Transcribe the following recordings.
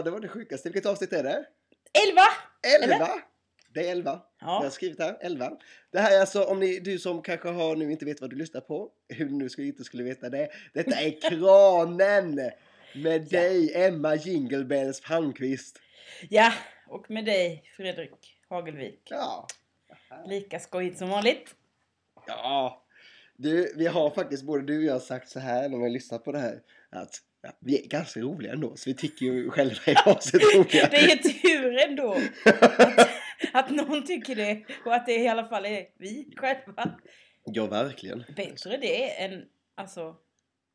Ja, det var det sjukaste. Vilket avsnitt är det? Elva! Elva! Eller? Det är elva. Jag har Ja. skrivit här, 11. Det här är alltså, om ni, du som kanske har nu inte vet vad du lyssnar på, hur du nu skulle, inte skulle veta det. Detta är Kranen! Med dig, Emma Jingle Bells Palmqvist. ja, och med dig Fredrik Hagelvik. Ja. Lika skojigt som vanligt. Ja. Du, vi har faktiskt, både du och jag sagt så här när vi har lyssnat på det här, att ja, vi är ganska roliga ändå, så vi tycker ju själva i varsitt roliga. Det är tur ändå att, att någon tycker det och att det i alla fall är vi själva. Ja, verkligen. Bättre det än, alltså,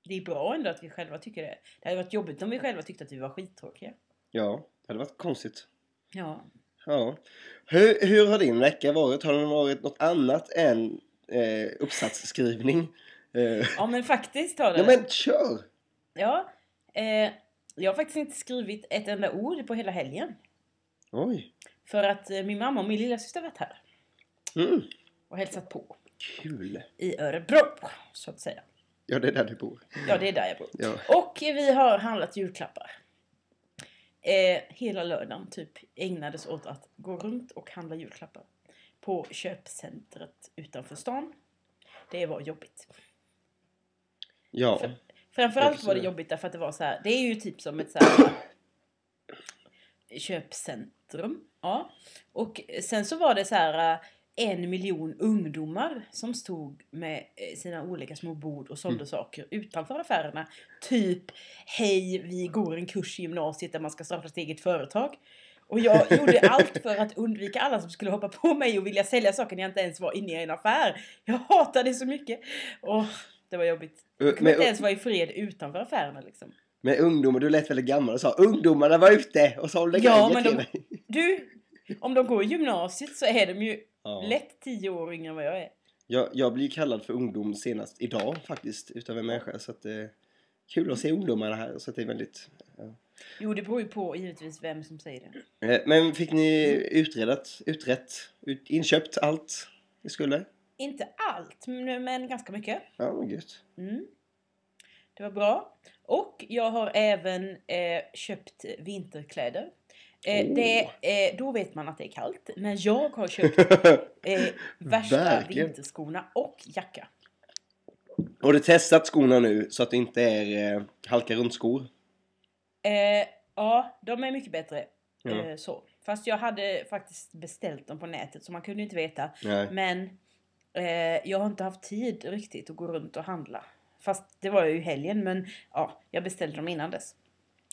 det är bra ändå att vi själva tycker det. Det hade varit jobbigt om vi själva tyckte att vi var skittråkiga. Ja, det hade varit konstigt. Ja. Ja. Hur, hur har din vecka varit? Har den varit något annat än eh, uppsatsskrivning? Eh, Ja men faktiskt har det. ja men kör! Ja, eh, jag har faktiskt inte skrivit ett enda ord på hela helgen. Oj. För att eh, min mamma och min lilla syster varit här Mm. och hälsat på Kul. i Örebro, så att säga. Ja, det är där du bor. Ja, det är där jag bor. Ja. Och vi har handlat julklappar. Eh, hela lördagen typ ägnades åt att gå runt och handla julklappar. På köpcentret utanför stan. Det var jobbigt. Ja. För- Framförallt var det jobbigt därför att det var så här. Det är ju typ som ett så här köpcentrum. Ja. Och sen så var det så här eh, en miljon ungdomar som stod med eh, sina olika små bord och sålde Mm. saker utanför affärerna. Typ Hej, vi går en kurs i gymnasiet där man ska starta ett eget företag. Och jag gjorde allt för att undvika alla som skulle hoppa på mig och vilja sälja saker när jag inte ens var inne i en affär. Jag hatade det så mycket. Åh, det var jobbigt. Jag kunde Men, inte ens vara i fred utanför affärerna liksom. med ungdomar, du lät väldigt gammal och sa ungdomarna var ute och sålde Ja, grejer men till mig. Du, om de går i gymnasiet så är de ju Ja. lätt tio år yngre än vad jag är. Jag, jag blir kallad för ungdom senast idag faktiskt utav en människa så att eh, kul att se ungdomarna här så att det är väldigt Jo, det beror ju på givetvis vem som säger det. eh, Men fick ni utredat, utrett, ut, inköpt allt ni skulle? Inte allt, men men ganska mycket. Ja, vad gött. Mm. Det var bra. Och jag har även eh, köpt vinterkläder. Eh, Oh. det, eh, då vet man att det är kallt. Men jag har köpt eh, värsta Verkligen. vinterskorna och jacka. Har du testat skorna nu så att det inte är eh, halka runt skor? Eh, ja, de är mycket bättre. Eh, så. Fast jag hade faktiskt beställt dem på nätet så man kunde inte veta. Nej. Men eh, jag har inte haft tid riktigt att gå runt och handla. Fast det var ju i helgen men ja, jag beställde dem innan dess.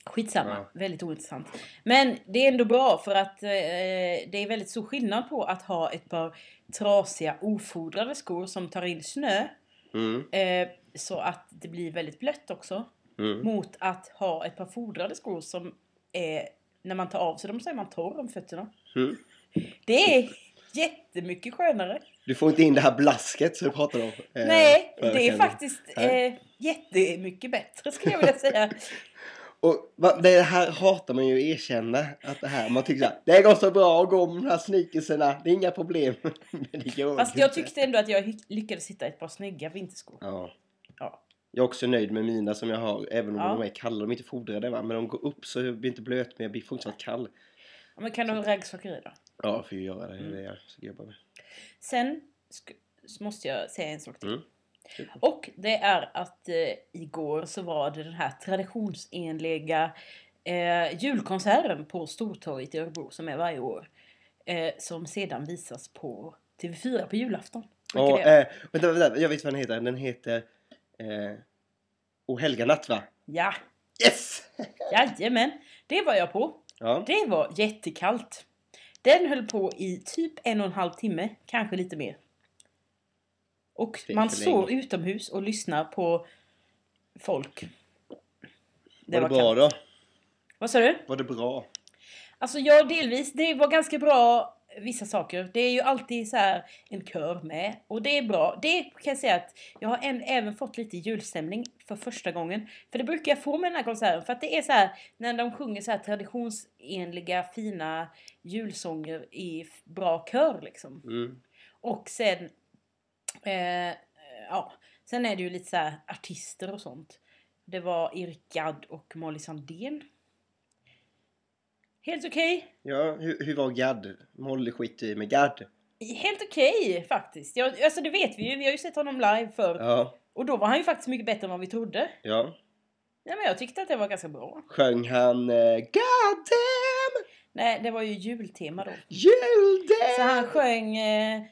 Skitsamma, Ja. väldigt ointressant. Men det är ändå bra för att eh, det är väldigt stor skillnad på att ha ett par trasiga ofodrade skor som tar in snö. Mm, Eh, så att det blir väldigt blött också. mm. Mot att ha ett par fodrade skor som är, när man tar av sig dem så är man torr om fötterna. Mm. Det är jättemycket skönare. Du får inte in det här blasket som du pratade om. eh, Nej, det är faktiskt eh, jättemycket bättre skulle jag vilja säga. Och det här hatar man ju att erkänna. Att det här, man tycker såhär, det går så bra att gå med de här sneakersarna, det är inga problem. Fast jag tyckte ändå att jag lyckades hitta ett par snygga vinterskor. Ja. Ja. Jag är också nöjd med mina som jag har, även om Ja. de är kalla. De är inte fodrade va, men de går upp så jag blir inte blöt, men jag blir fortsatt kall. Ja, men kan du ha raggsockor i då? Ja, får ju göra det. Det är Mm. det jag ska jobba med. Sen måste jag säga en sak till. Mm. Och det är att eh, igår så var det den här traditionsenliga eh, julkonserten på Stortorget i Örebro som är varje år. Eh, som sedan visas på TV4 på julafton. Det? eh, vänta, vänta, jag vet vad den heter. Den heter eh, O helga natt va? Ja, Yes! jajamän. Det var jag på. Ja. Det var jättekallt. Den höll på i typ en och en halv timme, kanske lite mer. Och Det man länge. utomhus och lyssnar på folk. Var det bra kallt. då? Vad sa du? Var det bra? Alltså ja, delvis. Det var ganska bra vissa saker. Det är ju alltid så här en kör med. Och det är bra. Det kan jag säga att jag har en, även fått lite julstämning för första gången. För det brukar jag få med den här konserten. För att det är så här när de sjunger så här traditionsenliga fina julsånger i bra kör liksom. Mm. Och sen, eh, ja, Sen är det ju lite så artister och sånt. Det var Erik Gadd och Molly Sandén. Helt okej. Ja, hur, hur var Gadd? Molly skiter i med Gadd. Helt okej faktiskt. Jag, alltså det vet vi ju. Vi har ju sett honom live förr. Ja, Och då var han ju faktiskt mycket bättre än vad vi trodde. ja. Ja, men jag tyckte att det var ganska bra. Sjöng han eh, God damn Nej, det var ju jultema då. jul Så han sjöng eh.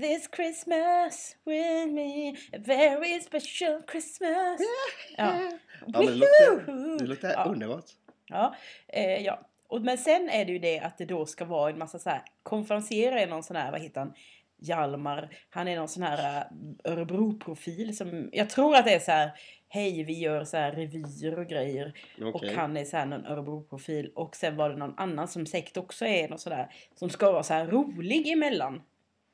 This Christmas with me, a very special Christmas. Ja. Ja, men det låter, det låter ja. underbart. Ja, eh, ja. Och, men sen är det ju det att det då ska vara en massa så här, konferenser är någon sån här, vad heter han, Hjalmar, han är någon sån här eh, Örebro-profil som, jag tror att det är så här, hej vi gör så här revyer och grejer. Och Okej. han är så här någon Örebro-profil. Och sen var det någon annan som säkert också är någon sådär, som ska vara så här rolig emellan.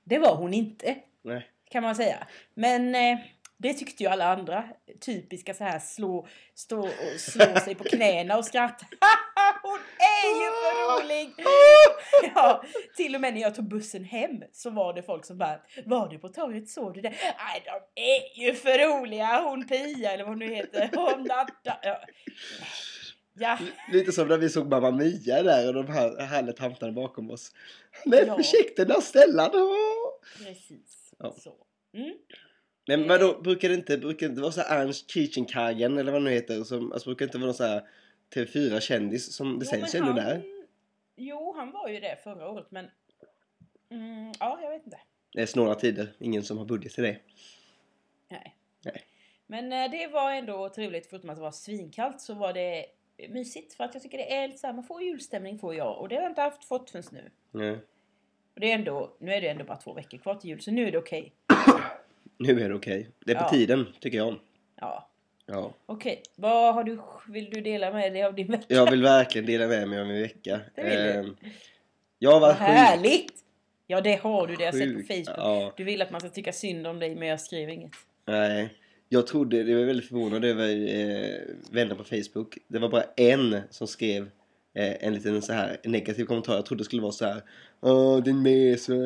Det var hon inte, Nej. kan man säga. Men eh, det tyckte ju alla andra. Typiska så här slå, stå och slå sig på knäna och skratta. hon är ju för rolig! Ja, till och med när jag tog bussen hem så var det folk som bara Var du på torget? Såg du det? Nej, de är ju för roliga! Hon Pia eller vad hon nu heter. Hon Natta. Ja. ja. Lite som när vi såg Mamma Mia där och de här härliga tanterna bakom oss. Nej, Ja. försiktigt Stellan! Åh! Precis. Ja. Så. Mm. Men vadå, brukar det inte, brukar det inte vara så här Ernst Kirchenkagen eller vad det nu heter? Som, alltså, brukar det inte vara någon så här TV4-kändis som det Jo, sägs ändå där? Jo, han var ju det förra året men... Mm, ja, jag vet inte. Det är snåla tider, ingen som har budget till det. Nej. Nej. Men eh, det var ändå trevligt förutom att det var svinkallt så var det mysigt för att jag tycker det är lite så här, man får julstämning får jag och det har jag inte haft fått förrän nu. Nej. Och det är ändå, nu är det ändå bara två veckor kvar till jul så nu är det okej. Nu är det okej. Det är på Ja. tiden, tycker jag. Ja, Ja. okej. Vad har du, vill du dela med dig av din vecka? Jag vill verkligen dela med mig av min vecka. Det vill du. Ehm, Jag var sjuk. härligt! Ja det har du, det har jag sett på. Facebook. Ja. Du vill att man ska tycka synd om dig men jag skriver inget. Nej. Jag trodde, det var väldigt förvånad över eh, vänner på Facebook. Det var bara en som skrev eh, en liten så här negativ kommentar. Jag trodde det skulle vara så här. Åh, din mes. eh."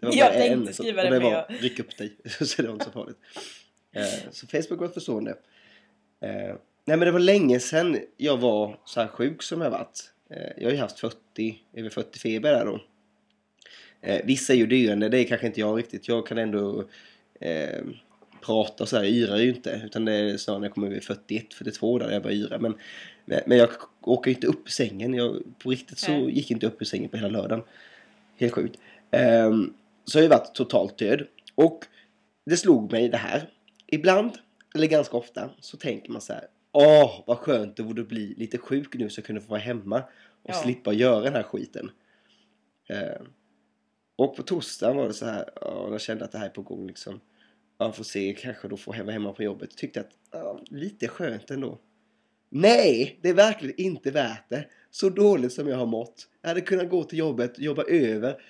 Det var Jag bara en. Så, och det var ja. ryck upp dig. så det var inte så farligt. Eh, så Facebook var förstående. Eh, nej men det var länge sedan jag var så här sjuk som jag varit. Eh, jag har ju haft 40, över 40 feber där då. Eh, vissa är ju dyrande, det är kanske inte jag riktigt. Jag kan ändå eh, prata så här, jag yrar ju inte. Utan det är snarare när jag kommer över 41, 42 där jag börjar yra. Men, men, jag åker ju inte upp ur sängen. Jag, på riktigt så gick jag inte upp ur sängen på hela lördagen. Helt sjukt. Ehm, så jag har ju varit totalt död. Och det slog mig det här. Ibland, eller ganska ofta, så tänker man så här. Åh, vad skönt det borde bli lite sjuk nu så jag kunde få vara hemma och Ja. slippa göra den här skiten. Ehm, och på torsdagen var det så här, ja, jag kände att det här är på gång liksom. Jag får se, kanske då få vara hemma på jobbet. Tyckte att, ja, lite skönt ändå. Nej, det är verkligen inte värt det. Så dåligt som jag har mått. Jag hade kunnat gå till jobbet, jobba över.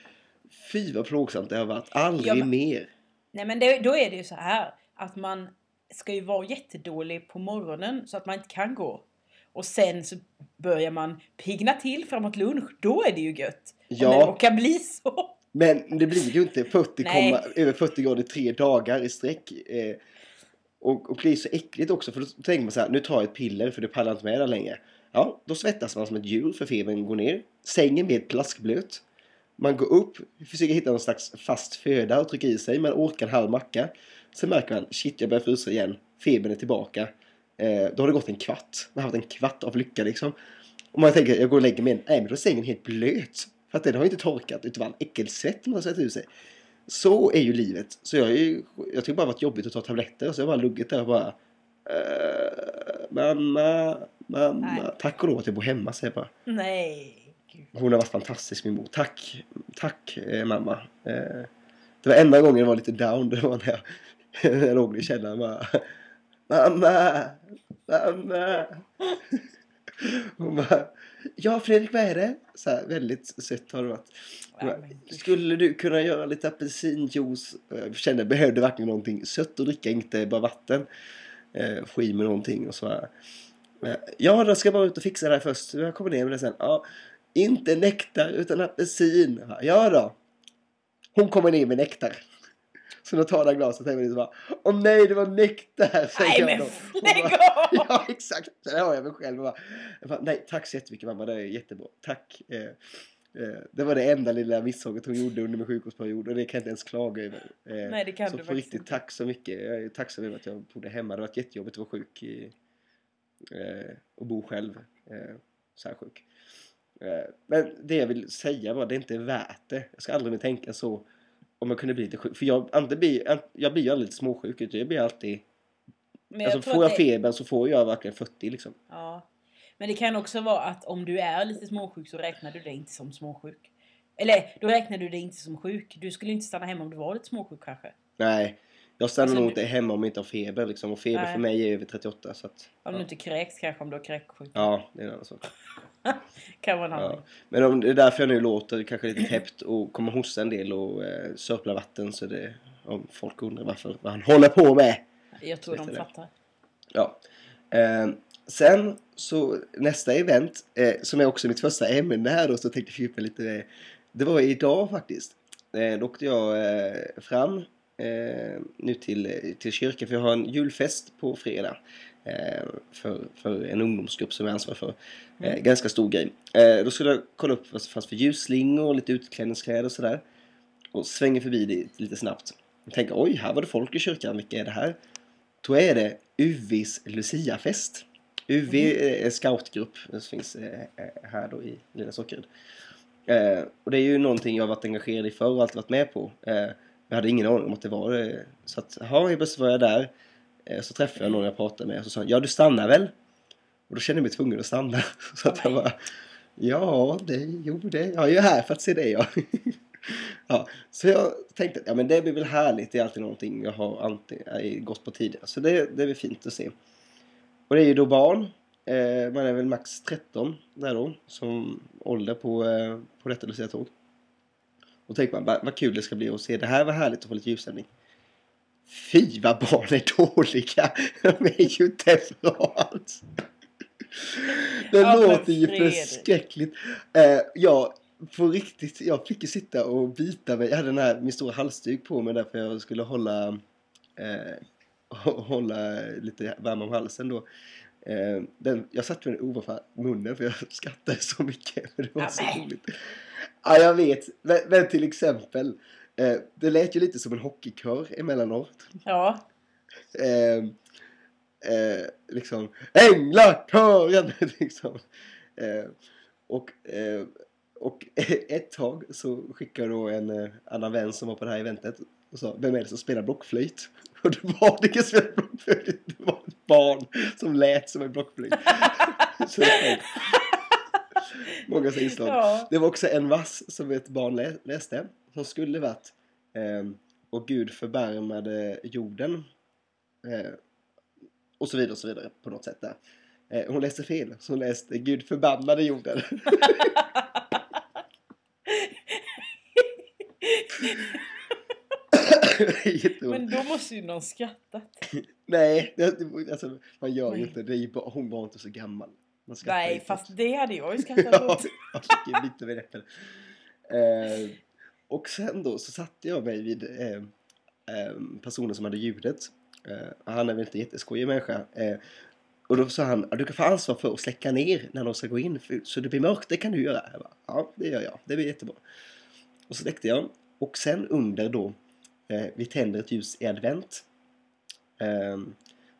Fy vad plågsamt det har varit. Aldrig Ja, men- mer. Nej men det, då är det ju så här att man ska ju vara jättedålig på morgonen så att man inte kan gå. Och sen så börjar man pigna till framåt lunch. Då är det ju gött. Om Ja. det råkar bli så. Men det blir ju inte 40, Nej. komma, över 40 grader tre dagar i sträck. Eh, och, och det blir så äckligt också för då tänker man så här, nu tar jag ett piller för det pallar inte med det längre. Ja, då svettas man som ett djur för febern går ner. Sängen blir plaskblöt. Man går upp, försöker hitta någon slags fast föda och trycka i sig. Man orkar en halv macka. Sen märker man, shit jag börjar frysa igen. Febern är tillbaka. Eh, då har det gått en kvart. Man har haft en kvart av lycka liksom. Och man tänker, jag går och lägger mig igen. Nej men då är sängen helt blöt. För att den har inte torkat utav all äckelsvett man har sett ur sig. Så är ju livet. Så jag, är ju, jag tycker bara det har varit jobbigt att ta tabletter. Så jag har bara luggit där och bara... Uh, mamma, mamma. Nej. Tack och lov att jag bor hemma säger jag bara. Nej. Gud. Hon har varit fantastisk min mor. Tack, tack eh, mamma. Eh, det var enda gången jag var lite down. Det var när jag, jag låg i källaren bara. Mamma, mamma. Hon bara. Ja Fredrik vad är det? Så här, väldigt sött har det varit. Bara. Skulle du kunna göra lite apelsinjuice? Jag kände behövde verkligen någonting sött att dricka, inte bara vatten. Eh, få i med någonting och så här. Eh, Ja, då ska jag bara ut och fixa det här först. Jag kommer ner med det sen. Ja, inte nektar utan apelsin. Ja då. Hon kommer ner med nektar. Så jag tar det här glaset tänker man bara Åh nej, det var nektar! säger Nej men. Och lägg av! Ja, exakt. Så har jag mig själv och bara, jag bara, nej tack så jättemycket mamma, det är jättebra. Tack. Eh, eh, det var det enda lilla misstaget hon gjorde under min sjukvårdsperiod och det kan jag inte ens klaga över. Eh, Nej, det kan så du på riktigt, inte. tack så mycket. Jag är tacksam över att jag bodde hemma. Det har varit jättejobbigt att vara sjuk i, eh, och bo själv. Eh, så här sjuk. Eh, men det jag vill säga var, det är inte värt det. Jag ska aldrig mer tänka så om jag kunde bli lite sjuk. För jag, blir, jag blir ju aldrig lite småsjuk, utan jag blir alltid Men jag Alltså får jag det- feber så får jag verkligen 40 liksom. Ja. Men det kan också vara att om du är lite småsjuk så räknar du dig inte som småsjuk. Eller då räknar du dig inte som sjuk. Du skulle inte stanna hemma om du var lite småsjuk kanske. Nej, jag stannar Alltså, nog du- inte hemma om jag inte har feber liksom. Och feber Nej. för mig är över 38 så att... Om du inte kräks kanske om du har kräksjuk. Ja, det är en annan sak. Kan vara en. Ja. Men om, det är därför jag nu låter kanske lite täppt och kommer hosta en del och eh, sörpla vatten så det... Om folk undrar varför, vad han håller på med. Jag tror de det? fattar. Ja. Eh, sen så nästa event, eh, som är också mitt första ämne här då, så tänkte jag fördjupa lite med. Det var idag faktiskt. Eh, då åkte jag eh, fram eh, nu till, till kyrkan för jag har en julfest på fredag. Eh, för, för en ungdomsgrupp som jag är ansvarig för. Eh, Mm. ganska stor grej. Eh, då skulle jag kolla upp vad som fanns för ljusslingor och lite utklädningskläder och sådär. Och svänger förbi det lite snabbt. Jag tänker oj, här var det folk i kyrkan, vilka är det här? Då är det UVs Luciafest. UV är en scoutgrupp som finns eh, här då i Lilla Sockered. Eh, och det är ju någonting jag har varit engagerad i förr och alltid varit med på. Eh, jag hade ingen aning om att det var det. Så att, jaha, helt plötsligt var jag där. Eh, så träffade jag någon jag pratade med och så sa han, ja du stannar väl? Och då kände jag mig tvungen att stanna. Så att jag bara, ja, det, jo det, jag är ju här för att se det ja. ja. Så jag tänkte, ja men det blir väl härligt, det är alltid någonting jag har eh, gått på tidigare. Så det, det är väl fint att se. Och det är ju då barn, eh, man är väl max 13 där då, som ålder på, på detta Lucia-tåg. Och tänker man, vad vad kul det ska bli att se, det här var härligt att få lite ljussändning. Fy vad barn är dåliga! De är ju inte bra alls. Det Ja, låter ju förskräckligt. Eh, jag, på riktigt, jag fick ju sitta och bita mig. Jag hade den här, min stora halsduk på mig därför jag skulle hålla, eh, hå- hålla lite värme om halsen då. Eh, den, jag satte den ovanför munnen för jag skrattade så mycket. För det var Ja, så roligt. Ja, jag vet. Men, men till exempel. Eh, det lät ju lite som en hockeykör emellanåt. Ja. Eh, eh, liksom Änglakören! liksom. Eh, och, och ett tag så skickade då en eh, annan vän som var på det här eventet och sa Vem är det som spelar blockflöjt? Och det var det ingen som spelade blockflöjt. Det var ett barn som lät som en blockflöjt. så många inslag. Ja. Det var också en vass som ett barn lä- läste. Som skulle varit ehm, Och Gud förbarmade jorden. Eh, och så vidare och så vidare på något sätt där. Eh, hon läste fel. Så hon läste Gud förbannade jorden. Men då måste ju någon skrattat. Nej, alltså, man gör ju inte det. bara, hon var inte så gammal. Nej, fast det hade jag ju skrattat Ja, åt. jag fick lite med rätten. Eh, och sen då så satte jag mig vid eh, eh, personen som hade ljudet. Eh, han är väl inte en jätteskojig människa. Eh, och då sa han, "Ja, du kan få ansvar för att släcka ner när de ska gå in. För, så det blir mörkt, det kan du göra. Jag bara, ja, det gör jag. Det blir jättebra. Och så släckte jag. Och sen under då, eh, vi tänder ett ljus i advent. Eh,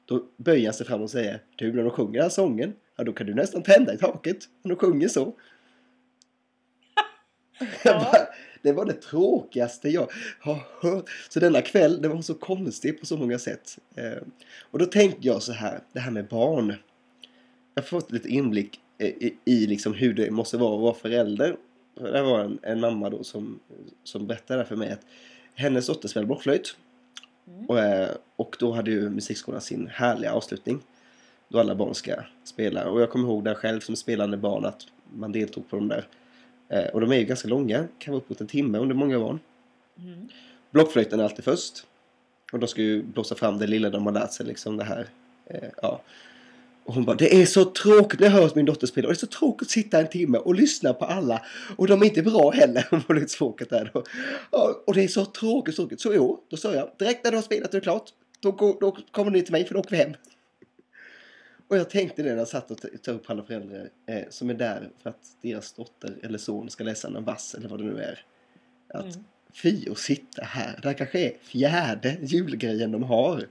då böjer han sig fram och säger, du när de sjunger den här sången, ja då kan du nästan tända i taket. När de sjunger så. Ja. Det var det tråkigaste jag har hört. Så denna kväll, den var så konstig på så många sätt. Eh, och då tänkte jag så här, det här med barn. Jag har fått lite inblick eh, i, i liksom hur det måste vara att vara förälder. Det var en, en mamma då som, som berättade för mig att hennes dotter spelade blockflöjt. Mm. Och, eh, och då hade ju musikskolan sin härliga avslutning. Då alla barn ska spela. Och jag kommer ihåg där själv som spelande barn att man deltog på de där. Eh, och de är ju ganska långa, kan vara uppåt en timme under många barn. Mm. Blockflöjten är alltid först. Och de ska ju blåsa fram det lilla de har lärt sig, liksom det här. Eh, ja. Och hon bara, det är så tråkigt när jag hör min dotter spela. Och det är så tråkigt att sitta en timme och lyssna på alla. Och de är inte bra heller. Hon var lite tråkigt där då. Och det är så tråkigt, tråkigt. Så jo, då sa jag, direkt när du har spelat och det är klart. Då, går- då kommer ni till mig för då åker vi hem. Och jag tänkte det när jag satt och tog upp alla föräldrar eh, som är där för att deras dotter eller son ska läsa en vass eller vad det nu är. Att Mm. fy att sitta här. Det här kanske är fjärde julgrejen de har.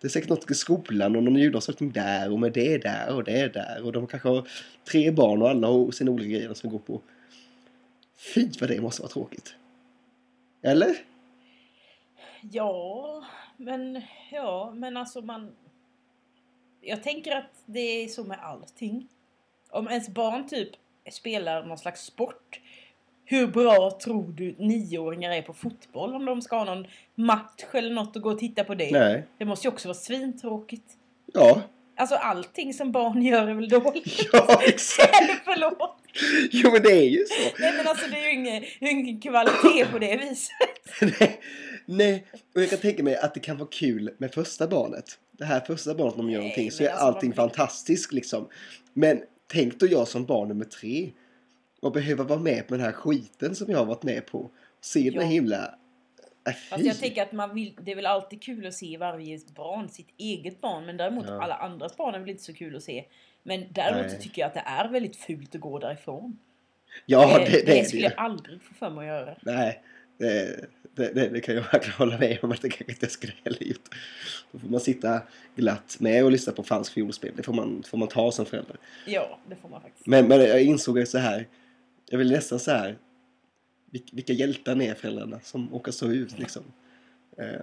Det är säkert något i skolan och någon julavslutning där och med det där och det där. Och de kanske har tre barn och alla har sina olika grejer som går på. Fy vad det måste vara tråkigt. Eller? Ja, men ja, men alltså man... Jag tänker att det är så med allting. Om ens barn typ spelar någon slags sport. Hur bra tror du nioåringar är på fotboll om de ska ha någon match eller något och gå och titta på det? Nej. Det måste ju också vara svintråkigt. Ja. Alltså allting som barn gör är väl dåligt? Ja, exakt. Förlåt. Jo men det är ju så. Nej men alltså det är ju ingen, ingen kvalitet på det viset. nej, nej, och jag kan tänka mig att det kan vara kul med första barnet. Det här första barnet de gör Nej, någonting så är alltså, allting fantastiskt liksom. Men tänk då jag som barn nummer tre och behöva vara med på den här skiten som jag har varit med på. Se den här himla... Äh, Fast jag tänker att man vill, det är väl alltid kul att se varje barn, sitt eget barn. Men däremot Ja. alla andras barn är väl inte så kul att se. Men däremot Nej. tycker jag att det är väldigt fult att gå därifrån. Ja, det, det, det, det det skulle ju. jag aldrig få för mig att göra. Nej, det, det, det, det kan jag verkligen hålla med om att det kanske inte jag skulle heller gjort. Då får man sitta glatt med och lyssna på falskt fiolspel. Det får man, får man ta som förälder. Ja, det får man faktiskt. Men, men jag insåg att så här. Jag vill nästan så här. vil- Vilka hjältar ni är föräldrarna som åker så ut liksom. Eh,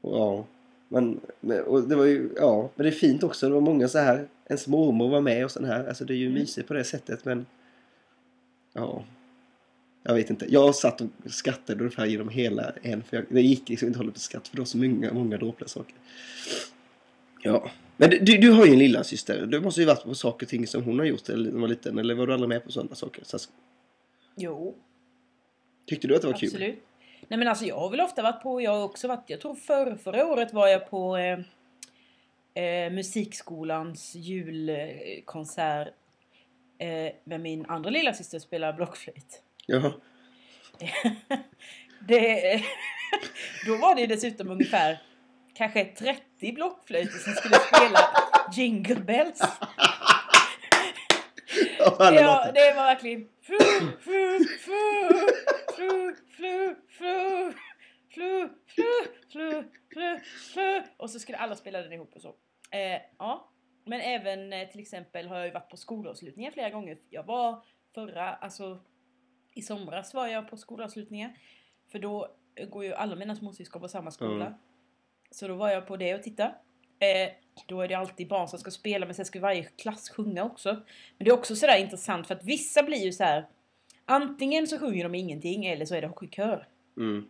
och, ja. Men, men, och det var ju, ja, men det är fint också. Det var många så här. Ens mormor var med och sån här. Alltså det är ju Mm. mysigt på det sättet men. Ja. Jag vet inte. Jag satt och skrattade ungefär genom hela en. För jag, det gick liksom inte att hålla på skratt för det var så många, många dråpliga saker. Ja. Men du, du, har ju en lilla syster. Du måste ju varit på saker och ting som hon har gjort när du var liten. Eller var du aldrig med på sådana saker? Så, Jo, tyckte du att det var kul? absolut. Nej men alltså jag har väl ofta varit på, jag har också varit, jag tror för, förra året var jag på eh, eh, musikskolans julkonsert eh, med min andra lilla syster spelar blockflöjt. Jaha. Det, då var det dessutom ungefär kanske 30 blockflöjter som skulle spela Jingle Bells. Ja, det var verkligen flu, flu, flu, flu, flu, flu, flu, flu, flu, flu. Och så skulle alla spela den ihop och så. Eh, ja, men även eh, till exempel har jag ju varit på skolavslutningar flera gånger. Jag var förra, alltså i somras var jag på skolavslutningar. För då går ju alla mina småsyskon på samma skola. Mm. Så då var jag på det och tittade. Eh, då är det alltid barn som ska spela men sen ska varje klass sjunga också. Men det är också sådär intressant för att vissa blir ju så här. Antingen så sjunger de ingenting eller så är det kör. Mm.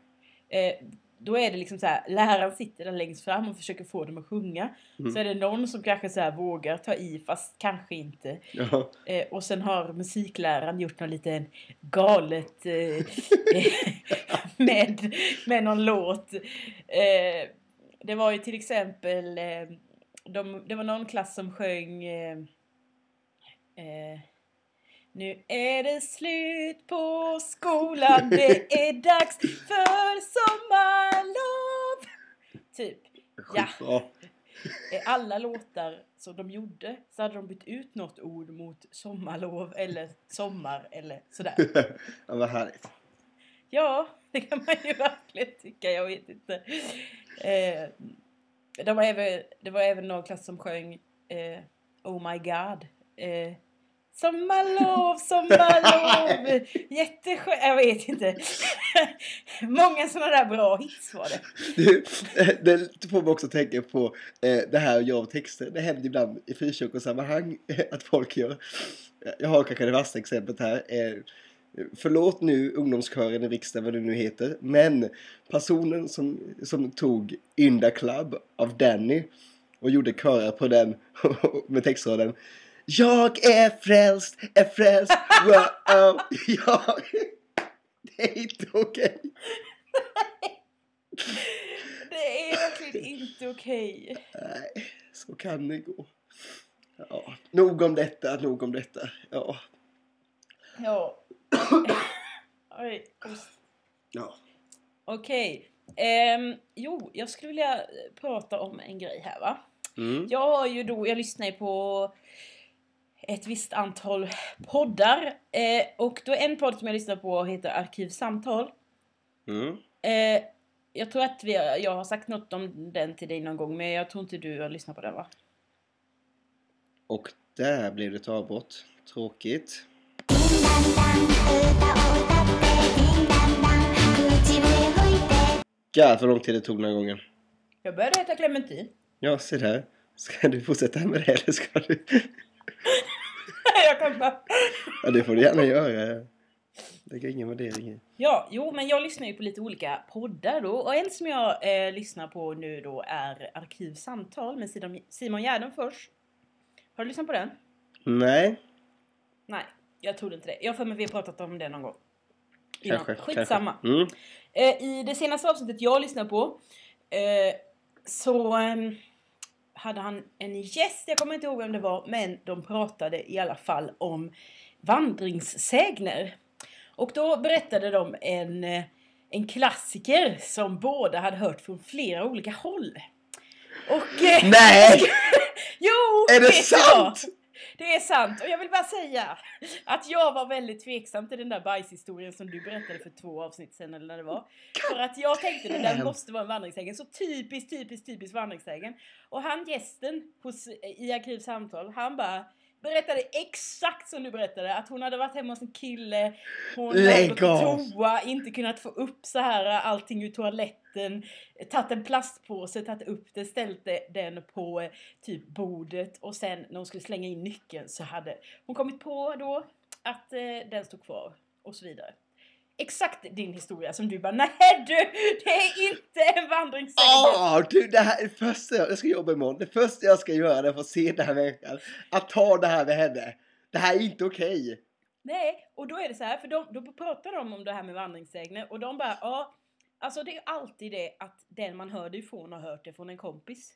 Eh, då är det liksom så här, läraren sitter där längst fram och försöker få dem att sjunga. Mm. Så är det någon som kanske så vågar ta i fast kanske inte. Ja. Eh, och sen har musikläraren gjort någon liten galet eh, med, med någon låt. Eh, det var ju till exempel, eh, de, det var någon klass som sjöng eh, eh, Nu är det slut på skolan, det är dags för sommarlov. Typ. Ja. Alla låtar som de gjorde så hade de bytt ut något ord mot sommarlov eller sommar eller sådär. ja, vad härligt. Ja, det kan man ju verkligen tycka. Jag vet inte. Eh, det, var även, det var även någon klass som sjöng eh, Oh my God. Eh, sommarlov, sommarlov. Jätteskönt. Jag vet inte. Många sådana där bra hits var det. Du, eh, det får mig också tänka på eh, det här att göra texter. Det händer ibland i frikyrkosammanhang eh, att folk gör. Jag har kanske det värsta exemplet här. Förlåt nu ungdomskören i riksdagen vad det nu heter. Men personen som, som tog In Club av Danny och gjorde körer på den med textraden. Jag är frälst, är frälst, wow, jag... Det är inte okej. Det är verkligen inte okej. Nej, så kan det gå. Ja. Nog om detta, nog om detta. Ja. Ja. Oj, ja. Okej. Ehm, jo, jag skulle vilja prata om en grej här va. Mm. Jag har ju då, jag lyssnar ju på ett visst antal poddar. Eh, och då en podd som jag lyssnar på heter Arkivsamtal. Mm. Eh, jag tror att vi, jag har sagt något om den till dig någon gång men jag tror inte du har lyssnat på den va? Och där blev det ett avbrott. Tråkigt. Gud för lång tid det tog den här gången. Jag började heta Clementin. Ja, se där. Ska du fortsätta med det eller ska du... jag kan bara... Ja, det får du gärna göra. Det är ingen värdering i. Ja, jo men jag lyssnar ju på lite olika poddar då och en som jag eh, lyssnar på nu då är Arkivsamtal med Simon, Gärdenfors. Har du lyssnat på den? Nej, Nej, jag trodde inte det. Jag för mig vi har pratat om det någon gång. Innan. kanske. Skitsamma. Kanske. Mm. Eh, I det senaste avsnittet jag lyssnade på eh, så ehm, hade han en gäst, jag kommer inte ihåg vem det var, men de pratade i alla fall om vandringssägner. Och då berättade de en, eh, en klassiker som båda hade hört från flera olika håll. Och... eh, Nej! jo! Är det sant? Det är sant och jag vill bara säga att jag var väldigt tveksam till den där bajshistorien som du berättade för två avsnitt sedan eller när det var. För att jag tänkte det där måste vara en vandringssägen. Så typiskt, typiskt, typiskt vandringssägen. Och han gästen hos, i Arkivsamtal, han bara berättade exakt som du berättade. Att hon hade varit hemma hos en kille, hon hade gått på toa, inte kunnat få upp så här allting ur toaletten. Tagit en plastpåse, tagit upp det, ställt den på eh, typ bordet och sen när hon skulle slänga in nyckeln så hade hon kommit på då att eh, den stod kvar och så vidare. Exakt din historia som du bara nej du, det är inte en vandringssägen. Åh, du, det här är det första jag, jag ska jobba imorgon. Det första jag ska göra är att få se den här människan. Att ta det här med henne. Det här är inte okej. Nej, och då är det så här, för de, då pratar de om det här med vandringssägner och de bara, ja, alltså det är alltid det att den man hör det ifrån har hört det från en kompis.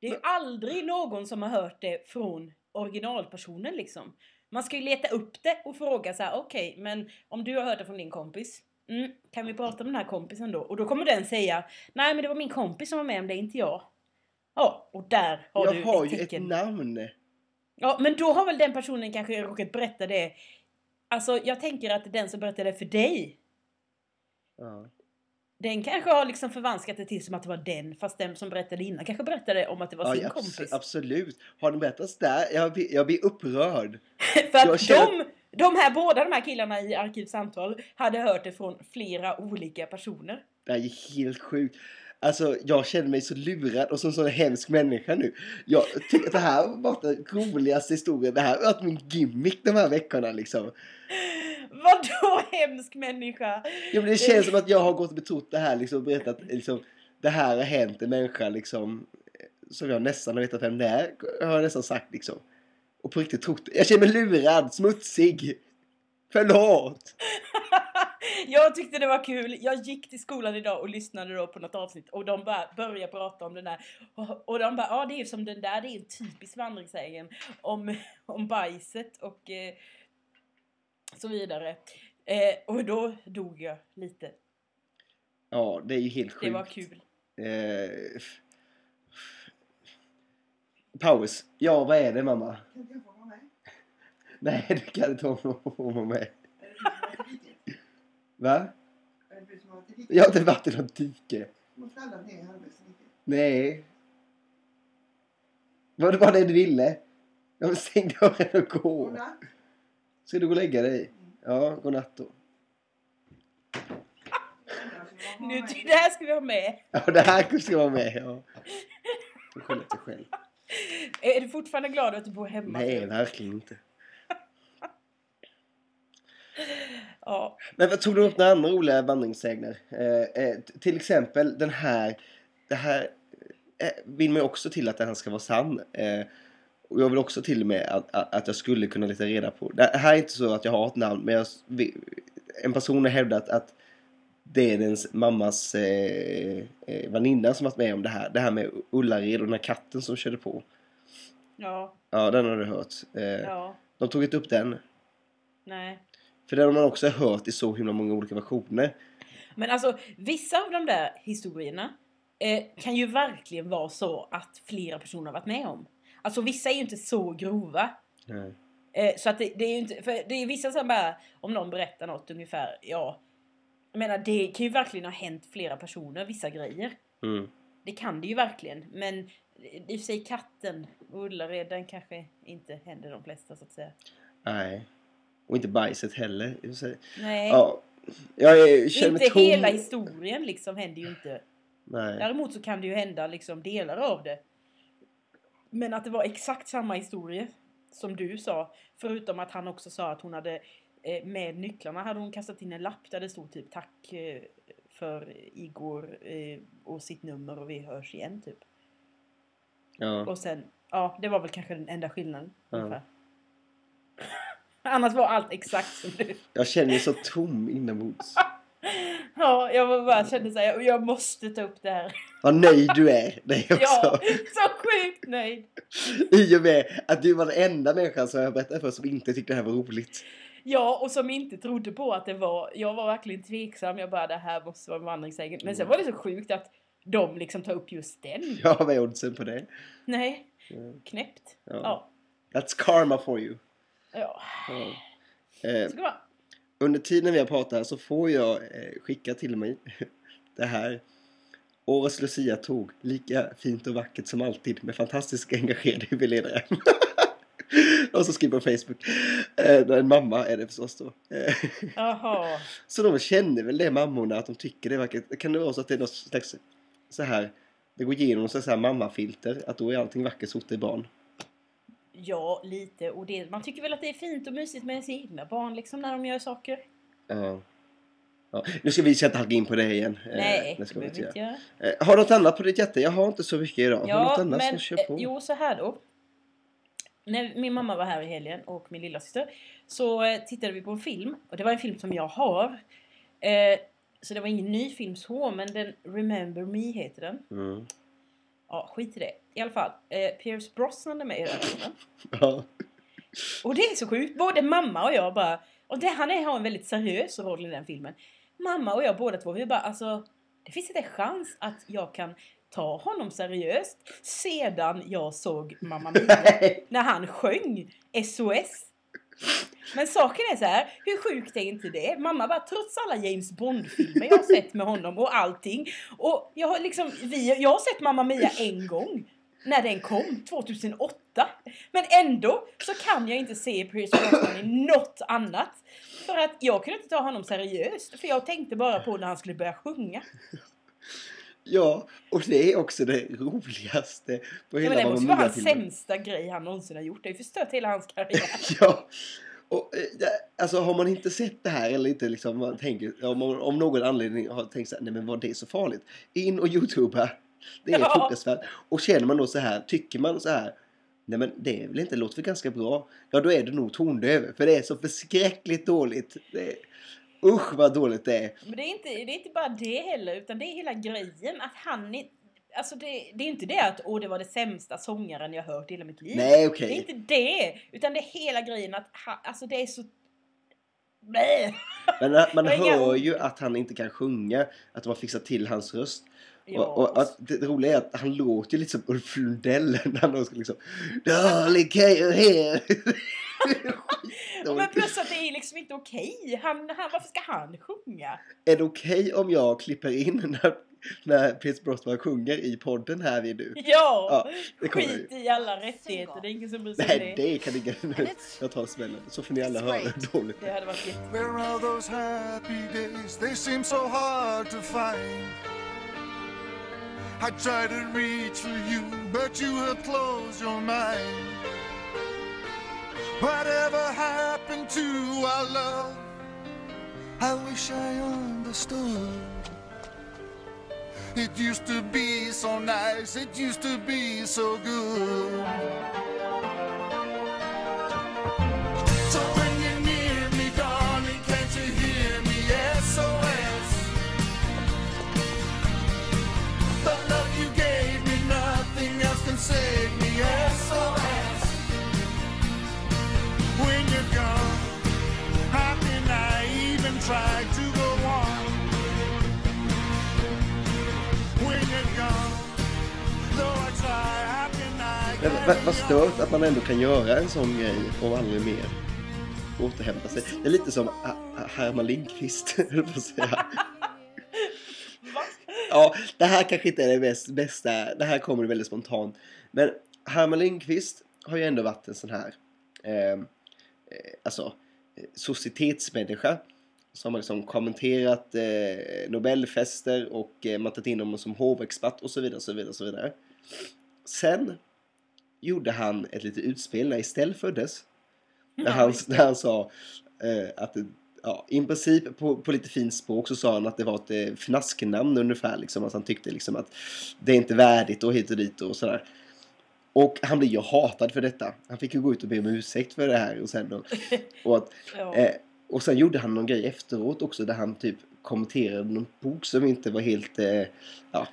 Det är ju aldrig någon som har hört det från originalpersonen liksom. Man ska ju leta upp det och fråga så här, okej, men om du har hört det från din kompis, mm, kan vi prata om den här kompisen då? Och då kommer den säga, nej men det var min kompis som var med om det, inte jag. Ja, och där har Jag du har ett ju ett namn. Ja, men då har väl den personen kanske råkat berätta det. Alltså, jag tänker att den som berättade det för dig, Ja. Den kanske har liksom förvanskat det till som att det var den, fast den som berättade innan kanske berättade om att det var Ja, sin abs- kompis. absolut. Har den berättats där? Jag blir, jag blir upprörd. för att känner- de, de här båda de här killarna i Arkivsamtal hade hört det från flera olika personer. Det här är helt sjukt. Alltså, jag känner mig så lurad och som en sån hemsk människa nu. Jag tycker att det här varit den roligaste historien. Det här har varit min gimmick de här veckorna liksom. Vadå hemsk människa? Ja, men det känns som att jag har gått och betrott det här liksom berättat liksom. Det här har hänt en människa liksom. Som jag nästan har vetat vem det är. Har jag nästan sagt liksom. Och på riktigt trott. Jag känner mig lurad, smutsig. Förlåt. Jag tyckte det var kul. Jag gick till skolan idag och lyssnade då på något avsnitt och de bara började prata om den där. Och, och de bara, ja det är som den där, det är en typisk vandringssägen om, om bajset och eh, så vidare. Eh, och då dog jag lite. Ja, det är ju helt sjukt. Det var kul. Eh, paus. Ja, vad är det mamma? Kan jag få vara med? Nej, du kan inte få vara med. Va? Jag har inte varit i något dike. Du måste alla ner i halvvägs i diket. Nej. Var det du ville? Jag vill stäng dörren och gå. Godnatt. Ska du gå och lägga dig? Ja, godnatt då. Nu, det här ska vi ha med. Ja, det här ska vara med. Ja. Du skyller dig själv. Är du fortfarande glad att du bor hemma? Nej, verkligen inte. Ja. Men vad tog du upp några andra roliga vandringssägner? Eh, eh, till exempel den här. Det här eh, vill man ju också till att den här ska vara sann. Och jag vill också till och med att, att, att jag skulle kunna leta reda på. Det här är inte så att jag har ett namn men jag, en person har hävdat att det är dens mammas eh, eh, väninna som varit med om det här. Det här med Ullared och den här katten som körde på. Ja, Ja, den har du hört. Eh, ja, De tog inte upp den. nej. För den har man också hört i så himla många olika versioner. Men alltså, vissa av de där historierna eh, kan ju verkligen vara så att flera personer har varit med om. Alltså vissa är ju inte så grova. Nej. Eh, så att det, det är ju inte, för det är vissa som bara, om någon berättar något ungefär, ja. Jag menar, det kan ju verkligen ha hänt flera personer, vissa grejer. Mm. Det kan det ju verkligen. Men i och för sig katten och Ullared, den kanske inte händer de flesta så att säga. Nej. Och inte bajset heller. i och för sig. Nej, Ja. Jag är, känner inte tom. hela historien liksom händer ju inte. Nej. Däremot så kan det ju hända liksom delar av det. Men att det var exakt samma historia som du sa. Förutom att han också sa att hon hade eh, med nycklarna hade hon kastat in en lapp där det stod typ tack eh, för Igor eh, och sitt nummer och vi hörs igen typ. Ja. Och sen, ja det var väl kanske den enda skillnaden. Ja. Annars var allt exakt som du. Jag känner mig så tom inombords. Ja, jag var bara kände såhär, jag, jag måste ta upp det här. Vad nöjd du är. Det är Ja, också. så sjukt nöjd. I och med att du var den enda människan som jag berättade för som inte tyckte det här var roligt. Ja, och som inte trodde på att det var... Jag var verkligen tveksam. Jag bara, det här måste vara en vandringssägen. Men sen var det så sjukt att de liksom tar upp just den. Ja, vad är oddsen på det? Nej, Ja. knäppt. Ja. Ja. That's karma for you. ja. Ja. Eh. Under tiden vi har pratat här så får jag eh, skicka till mig det här. Årets Lucia-tåg, lika fint och vackert som alltid med fantastiskt engagerade huvudledare. och så skriver på Facebook. Eh, en mamma är det förstås då. Eh, Jaha. så de känner väl det mammorna att de tycker det är vackert. Kan det vara så att det är något slags så här. Det går igenom så här mammafilter. Att då är allting vackert så fort det är barn. Ja, lite. Och det, man tycker väl att det är fint och mysigt med ens egna barn liksom när de gör saker. Ja. Ja. Nu ska vi inte halka in på det igen. Eh, Nej, det det vi behöver inte vi göra. inte göra. Eh, har du något annat på ditt hjärta? Jag har inte så mycket idag. har du något Ja, annat men så kör på. eh, jo så här då. När min mamma var här i helgen och min lilla syster så eh, tittade vi på en film och det var en film som jag har. Eh, så det var ingen ny film så, men den Remember Me heter den. Mm. Ja, skit i det. I alla fall, eh, Pierce Brosnan är med i den filmen. Ja. Och det är så sjukt. Både mamma och jag bara... Och det, han är, har en väldigt seriös roll i den filmen. Mamma och jag båda två, vi bara alltså... Det finns inte en chans att jag kan ta honom seriöst sedan jag såg Mamma Mia när han sjöng SOS. Men saken är så här, hur sjukt är inte det? Mamma bara, trots alla James Bond-filmer jag har sett med honom och allting. Och jag har liksom, vi, jag har sett Mamma Mia en gång. När den kom, 2008. Men ändå så kan jag inte se Pierce Brosnan i något annat. För att jag kunde inte ta honom seriöst. För jag tänkte bara på när han skulle börja sjunga. ja, och det är också det roligaste på Ja, hela men det måste vara hans sämsta grej han någonsin har gjort. Det har ju förstört hela hans karriär. Ja. Och, eh, ja, alltså har man inte sett det här eller inte liksom, man tänker, om, man- om någon anledning har tänkt så här, nej men var det så farligt? In och youtuba. Det är Ja. fruktansvärt. Och känner man då så här, tycker man så här, nej men det är väl inte, låter väl ganska bra. Ja då är det nog tondöv, för det är så förskräckligt dåligt. Det är, usch vad dåligt det är. Men det är, inte, det är inte bara det heller, utan det är hela grejen att han är... Alltså det, det är inte det att åh, det var det sämsta sångaren jag hört i hela mitt liv. Nej okej. Det är inte det, utan det är hela grejen att han, alltså det är så... Blä. Men man- man hör ju att han inte kan sjunga, att de har fixat till hans röst. Ja, Och, och att det roliga är att han låter ju lite som Ulf Lundell när han då ska liksom Darling can you hear? Ja, men plus att det är liksom inte okej. Han, han, varför ska han sjunga? Är det okej om jag klipper in när, när Pierce Brosnan sjunger i podden här vid nu? Ja! Ja, det kommer skit i alla rättigheter, det är ingen som bryr sig Nej, det. det kan ingen... Jag tar smällen. Så får ni alla höra hur dåligt det Det är. hade varit jätte... I tried to reach for you, but you had closed your mind. Whatever happened to our love? I wish I understood. It used to be so nice, it used to be so good. Vad, vad stört att man ändå kan göra en sån grej och aldrig mer återhämta sig. Det är lite som Herman Lindqvist, höll på att säga. Ja, det här kanske inte är det bäst, bästa. Det här kommer väldigt spontant. Men Herman Lindqvist har ju ändå varit en sån här eh, eh, alltså, eh, societetsmänniska som har liksom kommenterat eh, Nobelfester och eh, man tagit in honom som hovexpert och så vidare. Så vidare, så vidare. Sen gjorde han ett litet utspel när Estelle föddes. Där han, där han sa eh, att det, ja, i princip på, på lite fint språk så sa han att det var ett eh, fnasknamn ungefär. Liksom, att han tyckte liksom att det är inte värdigt och hit och dit och sådär. Och han blev ju hatad för detta. Han fick ju gå ut och be om ursäkt för det här och sen då. Och, att, eh, och sen gjorde han någon grej efteråt också där han typ kommenterade någon bok som inte var helt, eh, ja,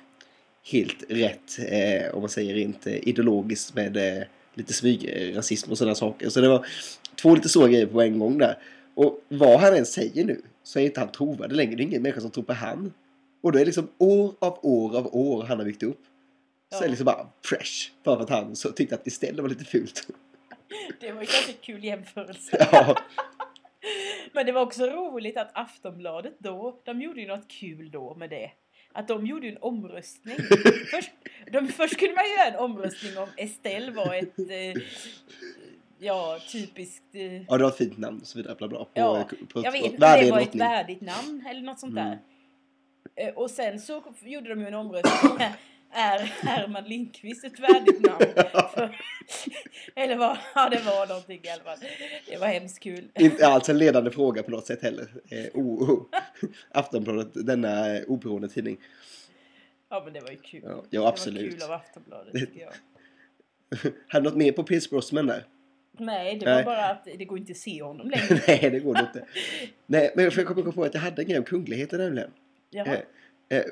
helt rätt eh, om man säger rent eh, ideologiskt med eh, lite smygrasism och sådana saker. Så det var två lite stora grejer på en gång där. Och vad han än säger nu så är inte han trovärdig längre. Det är ingen människa som tror på han. Och då är det liksom år av år av år han har byggt upp. Så Ja. är det liksom bara fresh. Bara för att han så tyckte att istället var lite fult. Det var ju kanske en kul jämförelse. ja, Men det var också roligt att Aftonbladet då, de gjorde ju något kul då med det. Att de gjorde en omröstning. Först, de, först kunde man göra en omröstning om Estelle var ett eh, ja, typiskt... Eh, ja, det var ett fint namn och så vidare. Bla bla, på, Ja, på, jag vet på inte det var ett värdigt namn eller något sånt Mm. där. Eh, Och sen så gjorde de ju en omröstning. Är Herman Lindqvist ett värdigt namn? För, eller vad? Ja, det var någonting i alla fall. Det var hemskt kul. Inte alls en ledande fråga på något sätt heller. Eh, o, o, Aftonbladet, denna eh, oberoende tidning. Ja, men det var ju kul. Ja, ja, Det var absolut. kul av Aftonbladet tycker jag. Hade något mer på Pierce Brosnan där? Nej, det Nej. var bara att det går inte att se honom längre. Nej, det går det inte. Nej, men jag kommer på att jag hade en grej om kungligheter nämligen. Jaha. Eh, eh,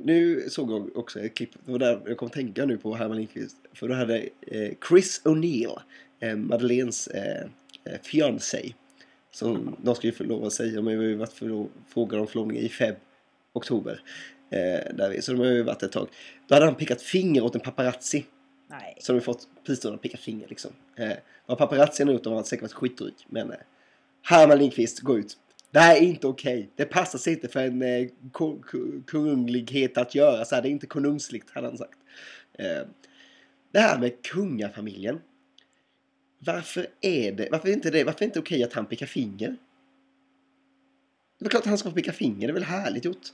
nu såg jag också ett klipp, det var där jag kom att tänka nu på Herman Lindqvist. För då hade eh, Chris O'Neill, eh, Madeleines eh, fiancé, som de skulle förlova sig, de har ju varit förlo- frågade om förlovning i feb, oktober. Där vi, så de har ju varit ett tag. Då hade han pickat finger åt en paparazzi. Nej. De har fått prisdådarna att picka finger liksom. Eh, vad paparazzin har gjort, de har säkert varit skitdryg. Men eh, Herman Lindqvist, gå ut. Det här är inte okej. Det passar sig inte för en eh, kunglighet att göra så här. Det är inte konungsligt, hade han sagt. Eh, det här med kungafamiljen. Varför är det, varför är inte det, varför är det inte okej att han pickar finger? Det är klart att han ska få picka finger, det är väl härligt gjort.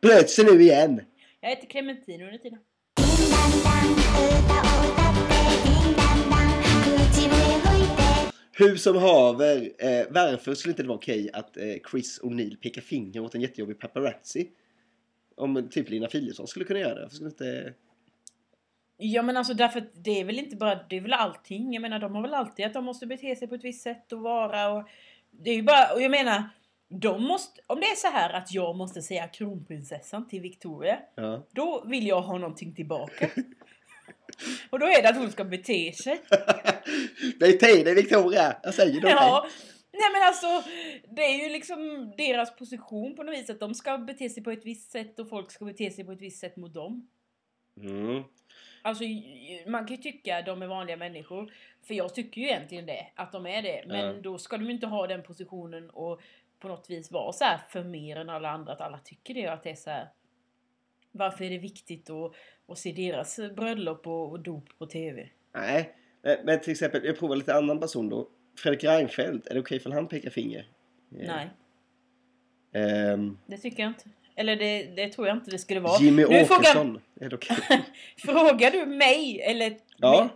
Bröt sig nu igen! Jag heter Clementine under tiden.「Hur som haver, eh, varför skulle inte det vara okej att eh, Chris O'Neill pekar finger åt en jättejobbig paparazzi? Om typ Lina Philipsson skulle kunna göra det. Varför skulle inte... Ja men alltså därför att det är väl inte bara, det är väl allting. Jag menar de har väl alltid att de måste bete sig på ett visst sätt och vara och Det är ju bara, och jag menar de måste, om det är så här att jag måste säga kronprinsessan till Victoria Ja. Då vill jag ha någonting tillbaka. och då är det att hon ska bete sig. Bete dig Victoria! Jag säger det. Ja. Nej men alltså, det är ju liksom deras position på något vis att de ska bete sig på ett visst sätt och folk ska bete sig på ett visst sätt mot dem. Mm. Alltså man kan ju tycka att de är vanliga människor. För jag tycker ju egentligen det, att de är det. Men Ja. då ska de ju inte ha den positionen och på något vis vara så här för mer än alla andra. Att alla tycker det och att det är så här. Varför är det viktigt att, att se deras bröllop och, och dop på TV? Nej, men, men till exempel, jag provar lite annan person då. Fredrik Reinfeldt, är det okej för han pekar finger? Eh, Nej, ehm, det tycker jag inte. Eller det, det tror jag inte det skulle vara. Jimmy Nu frågar- Åkesson, är det okej? Frågar du mig eller Ja. mig,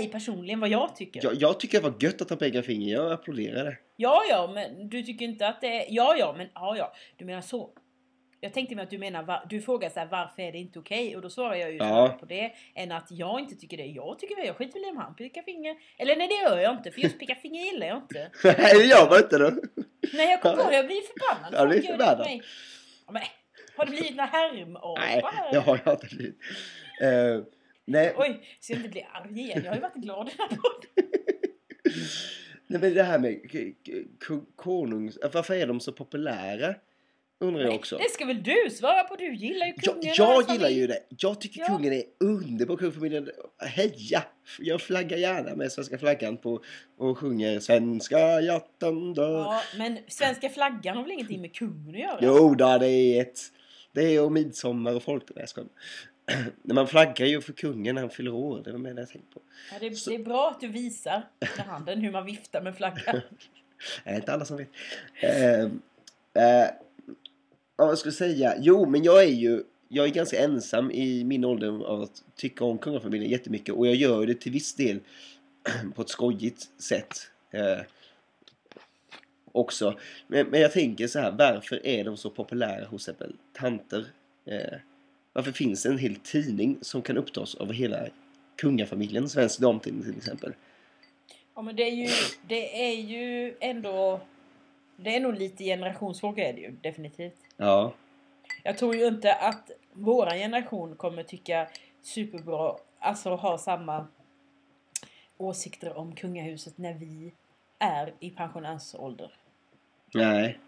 mig personligen vad jag tycker? jag, jag tycker det var gött att han pekar finger, jag applåderar det. Ja, ja, men du tycker inte att det är... Ja, ja, men ja, ja. Du menar så. Jag tänkte mig att du menar, du frågar så här, varför är det inte okej? Och då svarar jag ju Ja. på det. Än att jag inte tycker det. Jag tycker det. Jag skiter väl i om han pickar finger. Eller nej, det gör jag inte. För just picka finger gillar jag inte. Nej, det gör man inte då. Nej, jag kommer på det. Jag blir förbannad. Ja, det förbannad. Ja, men, har det blivit några härmapar Nej, det har jag inte blivit. Eh, nej, Oj, så jag inte blir arg igen. Jag har ju varit glad den här nej, men det här med konungs... Varför är de så populära? Undrar jag också. Det ska väl du svara på? Du gillar ju Jag, kungen jag hans gillar familj. ju det. Jag tycker Ja. kungen är underbar. Kungafamiljen. Heja! Jag flaggar gärna med svenska flaggan på och sjunger Svenska hjärtan dör. Ja, men svenska flaggan har väl ingenting med kungen att göra? Jo då, det är ett... Det är och midsommar och folk... Nej, jag man flaggar ju för kungen när han fyller år. Det var det jag tänkte på. Ja, det, Så- det är bra att du visar med handen hur man viftar med flaggan. Det är inte alla som vet. Eh, eh, ja, vad ska jag säga? Jo, men jag är ju... Jag är ganska ensam i min ålder av att tycka om kungafamiljen jättemycket. Och jag gör det till viss del på ett skojigt sätt. Eh, också. Men, men jag tänker så här, varför är de så populära hos exempel tanter? Eh, varför finns det en hel tidning som kan upptas av hela kungafamiljen, Svensk Damtidning till exempel? Ja, men det är ju, det är ju ändå... Det är nog lite generationsfråga är det ju definitivt. Ja, Jag tror ju inte att våran generation kommer tycka superbra, alltså ha samma åsikter om kungahuset när vi är i pensionärsålder. nej.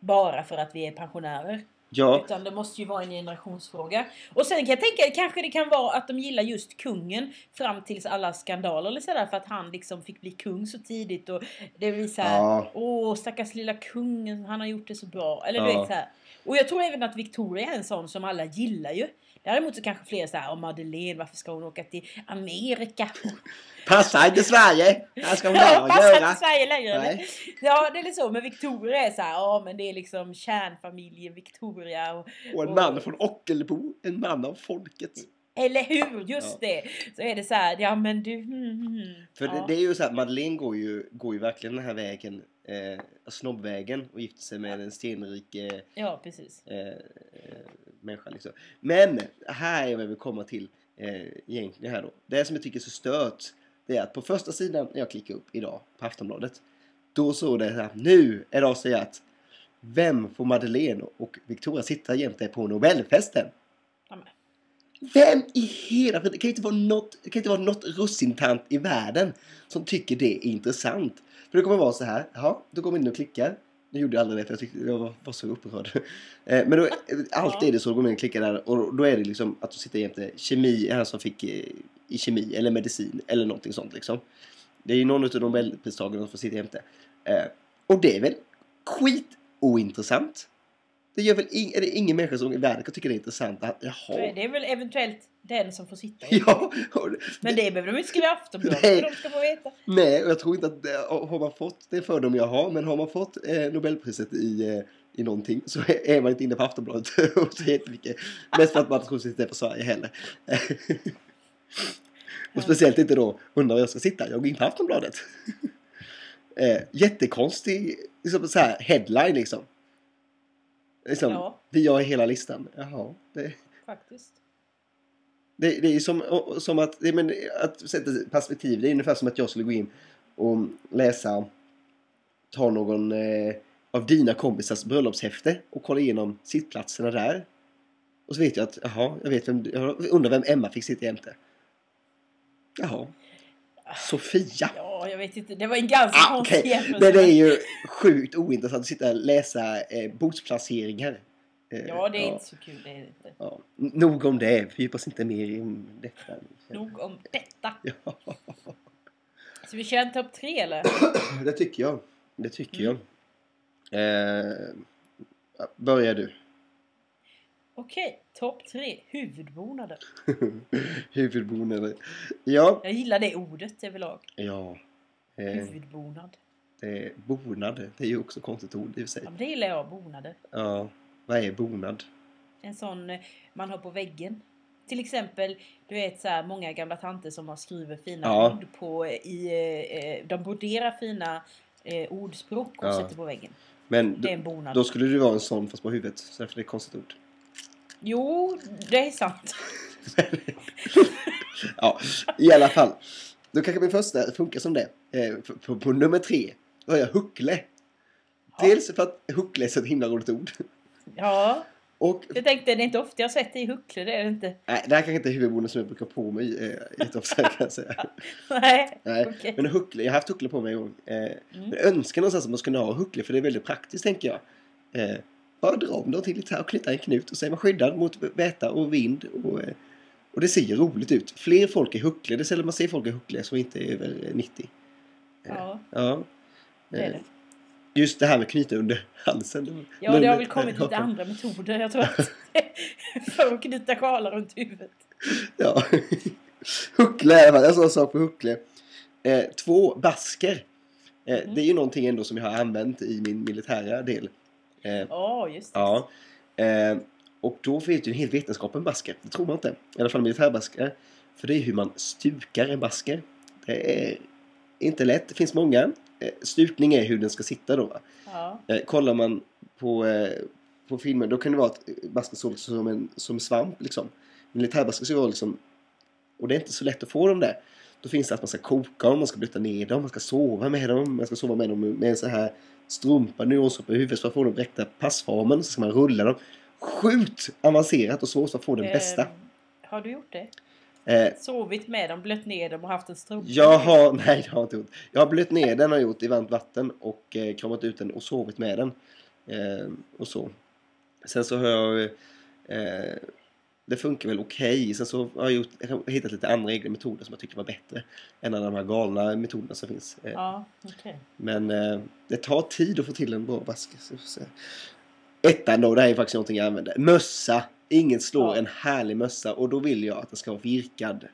Bara för att vi är pensionärer. Ja, Utan det måste ju vara en generationsfråga. Och sen kan jag tänka, kanske det kan vara att de gillar just kungen fram tills alla skandaler eller sådär för att han liksom fick bli kung så tidigt och det blir såhär, Ja. åh stackars lilla kungen, han har gjort det så bra. Eller du Ja. vet såhär. Och jag tror även att Victoria är en sån som alla gillar ju. Däremot så kanske fler säger, åh Madeleine, varför ska hon åka till Amerika? Passa inte Sverige! Här ska hon Ja, Passar att inte göra. Sverige längre? Nej. Ja, det är lite så. Men Victoria är så här, ja men det är liksom kärnfamiljen Victoria och Och en man från Ockelbo, en man av folket. Eller hur? Just Ja. det! Så är det så här, ja men du... hmm, hmm. För ja. det, det är ju så här, Madeleine går ju, går ju verkligen den här vägen, eh, snobbvägen och gifter sig med en stenrik eh, Ja, precis. eh, eh, människa liksom. Men här är vad jag vill komma till eh, egentligen här då. Det som jag tycker är så stört det är att på första sidan när jag klickar upp idag på Aftonbladet då står det här, nu är det säga att vem får Madeleine och Victoria sitta jämte på Nobelfesten? Ja, men. Vem i hela det kan inte vara något, det kan inte vara något russintant i världen som tycker det är intressant. För det kommer vara så här, jaha, då går man in och klickar. Nu gjorde jag aldrig det för jag, tyckte, jag var, så upprörd. Eh, men då, eh, alltid är det så, då går man in och klickar där och då är det liksom att du sitter jämte kemi, han som fick eh, i kemi eller medicin eller någonting sånt liksom. Det är ju någon av Nobelpristagarna som får sitta jämte. Och det är väl skit ointressant. Det gör väl ing, är det ingen människa som i världen kan tycka det är intressant att jaha. Det är väl eventuellt den som får sitta. Ja, det- Men det behöver de inte skriva i Aftonbladet Nej. för de ska få veta. nej, och jag tror inte att har man fått, det är fördom jag har, men har man fått eh, Nobelpriset i, eh, i någonting så är man inte inne på Aftonbladet och så jättemycket. Mest för att man tror inte är på Sverige heller. och speciellt inte då undrar var jag ska sitta, jag går in på Aftonbladet. eh, jättekonstig liksom, så här, headline liksom. Liksom Ja. Vi har hela listan. Jaha, det... Faktiskt. Det, det är som, som att, det, men, att sätta perspektiv. Det är ungefär som att jag skulle gå in och läsa, ta någon eh, av dina kompisars bröllopshäfte och kolla igenom sittplatserna där. Och så vet jag att, jaha, jag vet vem, jag undrar vem Emma fick sitta jämte. Jaha. Sofia. Ja, jag vet inte. Det var en ganska Ah, konstig okej. jämförelse. Det är ju sjukt ointressant att sitta och läsa eh, bordsplaceringar. Eh, Ja, det är inte så kul. Det är inte. ja. Nog om det. Fördjupa oss inte mer i detta. Nog om detta. Ja. Så vi kör en topp tre eller? Det tycker jag. Det tycker jag. Eh, börjar du. Okej, topp tre. Huvudbonader. Huvudbonader. Ja. Jag gillar det ordet överlag. Ja. Eh, Huvudbonad. eh, bonad. Det är ju också ett konstigt ord i och sig. Ja, men det gillar jag, bonader. Ja. Vad är bonad? En sån eh, man har på väggen. Till exempel, du vet så här, många gamla tanter som har skrivit fina Ja. ord på i, eh, eh, de broderar fina eh, ordspråk och Ja. sätter på väggen. Men Det är en bonad. då skulle du vara en sån fast på huvudet. Så därför är det ett konstigt ord. Jo, det är sant. Ja, i alla fall. Då kanske min första funkar som det. Eh, på, på, nummer tre. Då har jag huckle. Ja. Dels för att huckle är så ett himla roligt ord. Ja, Och jag tänkte det är inte ofta jag sett det i huckle, det är det inte. nej, det här kanske inte är huvudbonaden som jag brukar på mig eh, jätteofta kan jag säga. Nej, Nej, okej. men huckle, jag har haft huckle på mig en gång. Eh, Mm. Men jag önskar någonstans att man skulle ha huckle för det är väldigt praktiskt tänker jag. Eh, dra om dem till här och knyta en knut och så är man skyddad mot väta och vind och, eh, och det ser ju roligt ut. Fler folk är huckliga. Det är sällan man ser folk är huckliga som inte är över eh, 90. Ja, Ja. det är Eh, det. Just det här med knyta under halsen. Ja, det har men- väl kommit lite andra metoder. Jag tror att för att knyta sjalar runt huvudet. Ja. huckle i alla fall. En sån sak på huckle. Eh, två basker. Eh, Mm. Det är ju någonting ändå som jag har använt i min militära del. Eh, Ja, just det. Ja. Eh, och då vet ju en hel vetenskap om basker. Det tror man inte. I alla fall militärbasker. För det är hur man stukar en basker. Det är inte lätt. Det finns många. Eh, stukning är hur den ska sitta då. Ja. Kollar man på, på filmen då kan det vara att basken såg som en som svamp liksom. Militärbasker ska vara liksom och det är inte så lätt att få dem där. Då finns det att man ska koka dem, man ska blöta ner dem, man ska sova med dem, man ska sova med dem med en så här strumpa, nyånstrumpa i huvudet för att få dem rätta passformen. Så ska man rulla dem. Sjukt avancerat och svårt för att få den bästa. Eh, har du gjort det? Eh, Sovit med dem, blött ner dem och haft en strumpa? jag har, nej det har jag inte gjort. Jag har blött ner den har gjort i varmt vatten och eh, kramat ut den och sovit med den. Eh, och så. Sen så har jag eh, det funkar väl okej. Sen så har jag, gjort, jag har hittat lite andra egna metoder som jag tyckte var bättre än alla de här galna metoderna som finns. Eh, Ja, okej. Men eh, det tar tid att få till en bra se. Ettan då, det här är faktiskt någonting jag använder. Mössa. Ingen slår Ja. en härlig mössa och då vill jag att den ska vara virkad.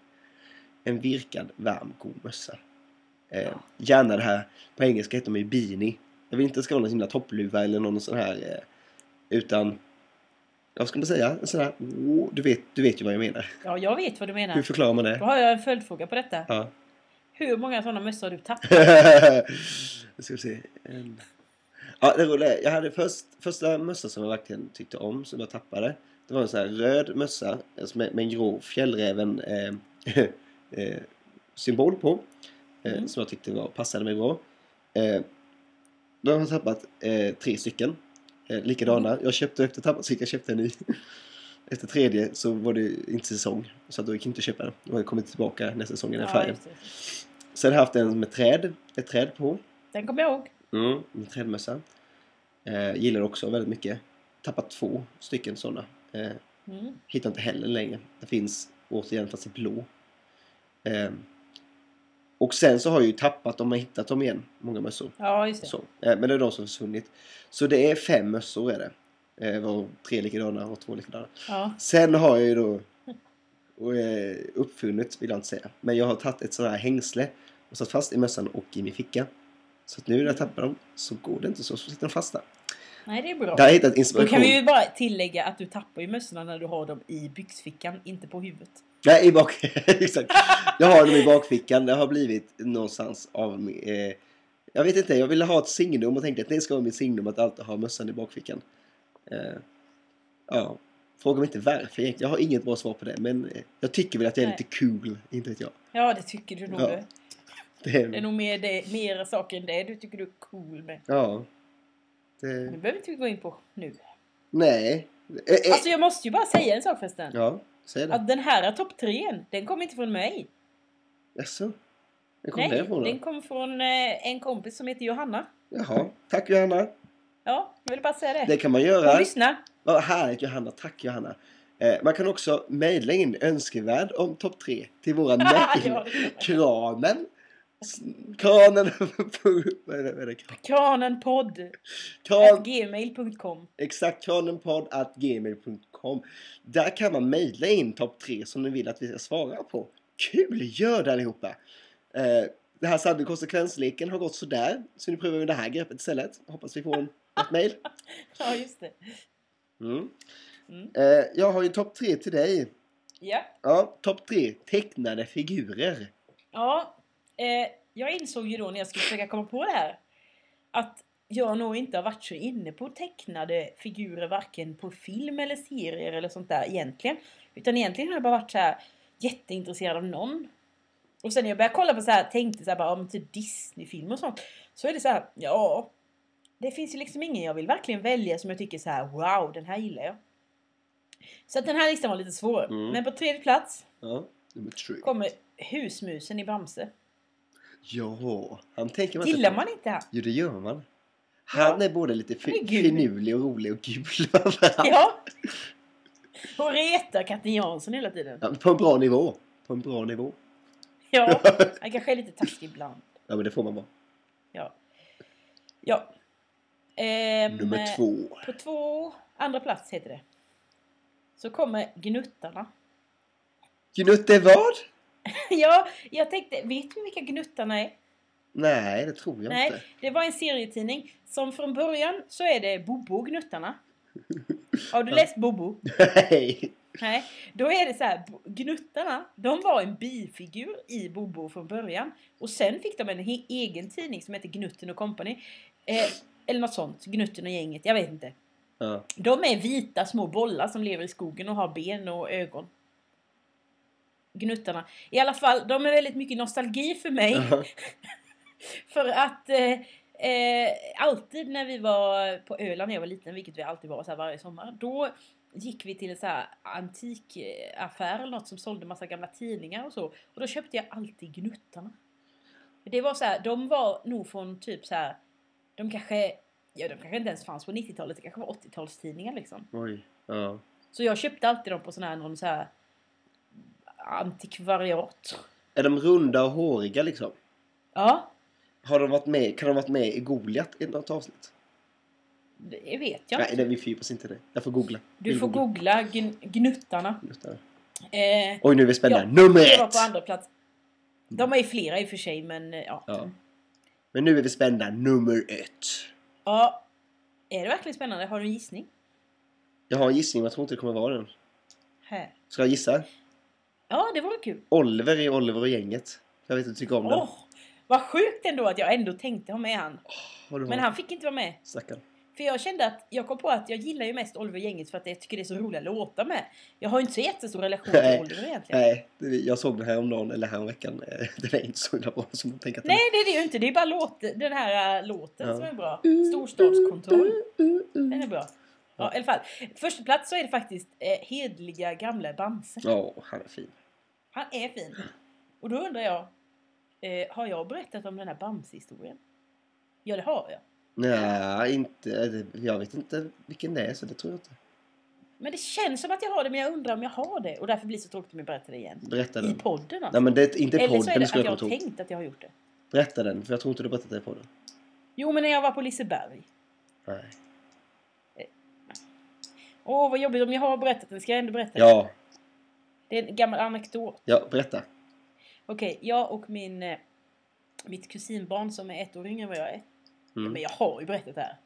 En virkad, varm, god mössa. Eh, gärna det här, på engelska heter de ju beanie. Jag vill inte att det ska vara någon himla toppluva eller någon sån här. Eh, utan, vad ska man säga? Här, oh, du, vet, du vet ju vad jag menar. Ja, jag vet vad du menar. Hur förklarar man Då det? har jag en följdfråga på detta. Ja. Hur många sådana mössor har du tappat? Nu ska vi se. En... Ja, det roliga är, jag hade först, första mössa som jag verkligen tyckte om, som jag tappade. Det var en sån här röd mössa alltså med, med en grå fjällräven eh, eh, symbol på. Eh, Mm. Som jag tyckte var, passade mig bra. Eh, då har jag tappat eh, tre stycken. Eh, likadana. Jag köpte efter jag och köpte en ny. Efter tredje så var det inte säsong. Så då gick jag inte att köpa den. Då har jag kommit tillbaka nästa säsong i den Ja, färgen. det. Sen har jag haft en med träd. Ett träd på. Den kommer jag ihåg. Mm, en trädmössa. Eh, gillar också väldigt mycket. Tappat två stycken sådana. Eh, Mm. hittar inte heller längre. Det finns återigen fast i blå. Eh, och sen så har jag ju tappat dem och hittat dem igen. Många mössor. Ja, just det. Så. Eh, men det är de som försvunnit. Så det är fem mössor är det. Eh, var tre likadana och två likadana. Ja. Sen har jag ju då eh, uppfunnit, vill jag inte säga. Men jag har tagit ett sånt här hängsle och satt fast i mössan och i min ficka. Så att nu när jag tappar dem så går det inte så, så sitter de fasta. Nej, det är bra. Där har jag hittat Då inspiration. kan vi ju bara tillägga att du tappar ju mössorna när du har dem i byxfickan, inte på huvudet. Nej, i bak... Exakt. Jag har dem i bakfickan. Det har blivit någonstans av... Eh, jag vet inte, jag ville ha ett signum och tänkte att det ska vara mitt signum att alltid ha mössan i bakfickan. Eh, ja. Fråga mig inte varför egentligen. Jag har inget bra svar på det. Men eh, jag tycker väl att jag är Nej. lite cool. Inte vet jag. Ja, det tycker du nog. Ja. du. Det Det är nog mer, det, mer saker än det du tycker du är cool med. Ja. Det Det, behöver inte vi gå in på nu. nej. Eh, eh, Alltså jag måste ju bara säga en sak förresten. Ja, säg det. Att den här topp trean, den kom inte från mig. Jaså? Var kom Nej, det ifrån den då? kom från eh, en kompis som heter Johanna. Jaha. Tack Johanna. Ja, jag vill bara säga det. Det kan man Hon göra. lyssnar. Vad härligt Johanna. Tack Johanna. Eh, man kan också mejla in önskevärd om topp tre till våran mejl. Ja, kan Kranen. vad är det? Vad är det? Kranenpodd. Kran, gmail.com. exakt, kranenpodd at gmail.com. Där kan man mejla in topp tre som ni vill att vi ska svara på. Kul! Gör det allihopa! Eh, det här sanning konsekvensleken har gått sådär. Så nu prövar vi det här greppet istället. Hoppas vi får en, ett mejl. Ja, just det. Mm. Mm. Eh, jag har ju topp tre till dig. Ja. Ja, topp tre tecknade figurer. Ja, eh, jag insåg ju då när jag skulle försöka komma på det här att jag nog inte har varit så inne på tecknade figurer varken på film eller serier eller sånt där egentligen. Utan egentligen har jag bara varit så här jätteintresserad av någon. Och sen när jag började kolla på så här, tänkte så här bara om typ Disney-film och sånt. Så är det så här, ja. Det finns ju liksom ingen jag vill verkligen välja som jag tycker så här, wow, den här gillar jag. Så att den här listan var lite svår. Mm. Men på tredje plats Ja, kommer husmusen i Bamse. Ja, han tänker man inte Gillar på. man inte han? Jo, det gör man. Han är både lite fi- finurlig och rolig och gul. Ja. Och retar katten Jansson hela tiden. Ja, På en bra nivå. På en bra nivå. Ja, han kanske är lite taskig ibland. Ja men det får man vara. Ja. Ja. Ehm, Nummer två. På två, andra plats heter det. Så kommer Gnuttarna. Gnutte vad? ja, jag tänkte, vet du vilka Gnuttarna är? Nej, det tror jag Nej, inte. det var en serietidning som från början så är det Bobo och Gnuttarna. Har du läst Bobo? Nej. Nej, då är det så här, Gnuttarna, de var en bifigur i Bobo från början. Och sen fick de en egen tidning som heter Gnutten och Company. Eh, eller något sånt, Gnutten och gänget, jag vet inte. Ja. De är vita små bollar som lever i skogen och har ben och ögon. Gnuttarna. I alla fall, de är väldigt mycket nostalgi för mig. För att eh, eh, alltid när vi var på Öland när jag var liten, vilket vi alltid var så här varje sommar, då gick vi till en så här antikaffär eller något som sålde massa gamla tidningar och så. Och då köpte jag alltid Gnuttarna. Det var så här, de var nog från typ så här, de kanske, ja de kanske inte ens fanns på 90-talet, det kanske var 80-talstidningar liksom. Oj. Ja. Så jag köpte alltid dem på sån här, någon så här antikvariat. Är de runda och håriga liksom? Ja, Har de varit med, kan de ha varit med i Goliat i något avsnitt? det vet jag Nej, det, vi fördjupas inte i det. Jag får googla. Du Vill får googla gn- Gnuttarna. Det. Eh, Oj, nu är vi spända. Ja, Nummer det var ett! på andra plats. De är ju flera i och för sig men eh, ja. Ja. Men nu är vi spända. Nummer ett. ja. Är det verkligen spännande? Har du en gissning? Jag har en gissning men jag tror inte det kommer vara den. Här. Ska jag gissa? Ja, det var kul. Oliver i Oliver och gänget. Jag vet du tycker om den. Åh, vad sjukt ändå att jag ändå tänkte ha med han. Du Men han fick inte vara med. Stackarn. För jag kände att jag kom på att jag gillar ju mest Oliver och gänget för att jag tycker det är så roliga låtar med. Jag har ju inte så jättestor relation till Oliver egentligen. Nej, jag såg den här om dagen, eller här om veckan. Eh, Den är inte så himla bra som man tänker att Nej, det är det ju inte. Det är bara låt, den här äh, låten Ja. som är bra. Storstadskontroll. Den är bra. Ja, i alla fall. Första plats så är det faktiskt eh, hedliga gamla Bamse. Ja, han är fin. Han är fin. Och då undrar jag, eh, har jag berättat om den här Bamse-historien? Ja, det har jag. Nej, inte. eh, Jag vet inte vilken det är, så det tror jag inte. Men det känns som att jag har det, men jag undrar om jag har det. Och därför blir det så tråkigt om jag berättar det igen. Berätta I den. podden alltså. Nej, men det är inte i Eller så är podden det att jag har ihåg. tänkt att jag har gjort det. Berätta den, för jag tror inte du berättat det i podden. Jo, men när jag var på Liseberg. Nej. Åh, vad jobbigt om jag har berättat den. Ska jag ändå berätta? Ja, Det är en gammal anekdot. ja, berätta. Okej, jag och min, eh, mitt kusinbarn som är ett år yngre än vad jag är. Mm. Men jag har ju berättat det här.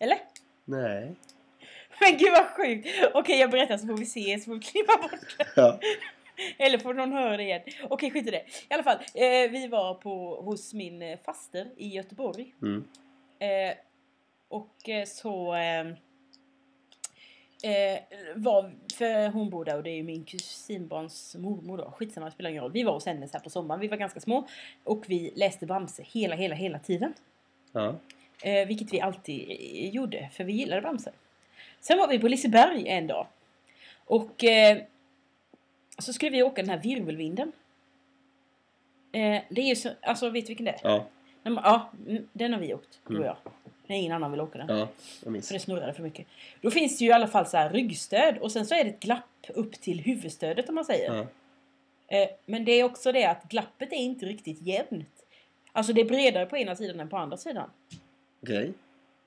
Eller? Nej. Men gud vad sjukt! Okej, jag berättar så får vi se, så får vi klippa bort det. Ja. Eller får någon höra det igen. Okej, skit i det. I alla fall, eh, vi var på, hos min eh, faster i Göteborg. Mm. Eh, och eh, så eh, eh, var, för hon bor där och det är ju min kusinbarns mormor då. Skitsamma, det spelar ingen roll. Vi var hos henne så här på sommaren, vi var ganska små. Och vi läste Bamse hela, hela, hela tiden. Ja. Eh, vilket vi alltid eh, gjorde, för vi gillade Bamse. Sen var vi på Liseberg en dag. Och eh, så skulle vi åka den här virvelvinden. Eh, det är ju så, alltså vet du vilken det är? Ja. Men, Ja, den har vi åkt, du och Mm. När ingen annan vill åka den. Ja, jag minns. För det snurrade för mycket. Då finns det ju i alla fall så här ryggstöd och sen så är det ett glapp upp till huvudstödet om man säger. Ja. Eh, men det är också det att glappet är inte riktigt jämnt. Alltså det är bredare på ena sidan än på andra sidan. Okej.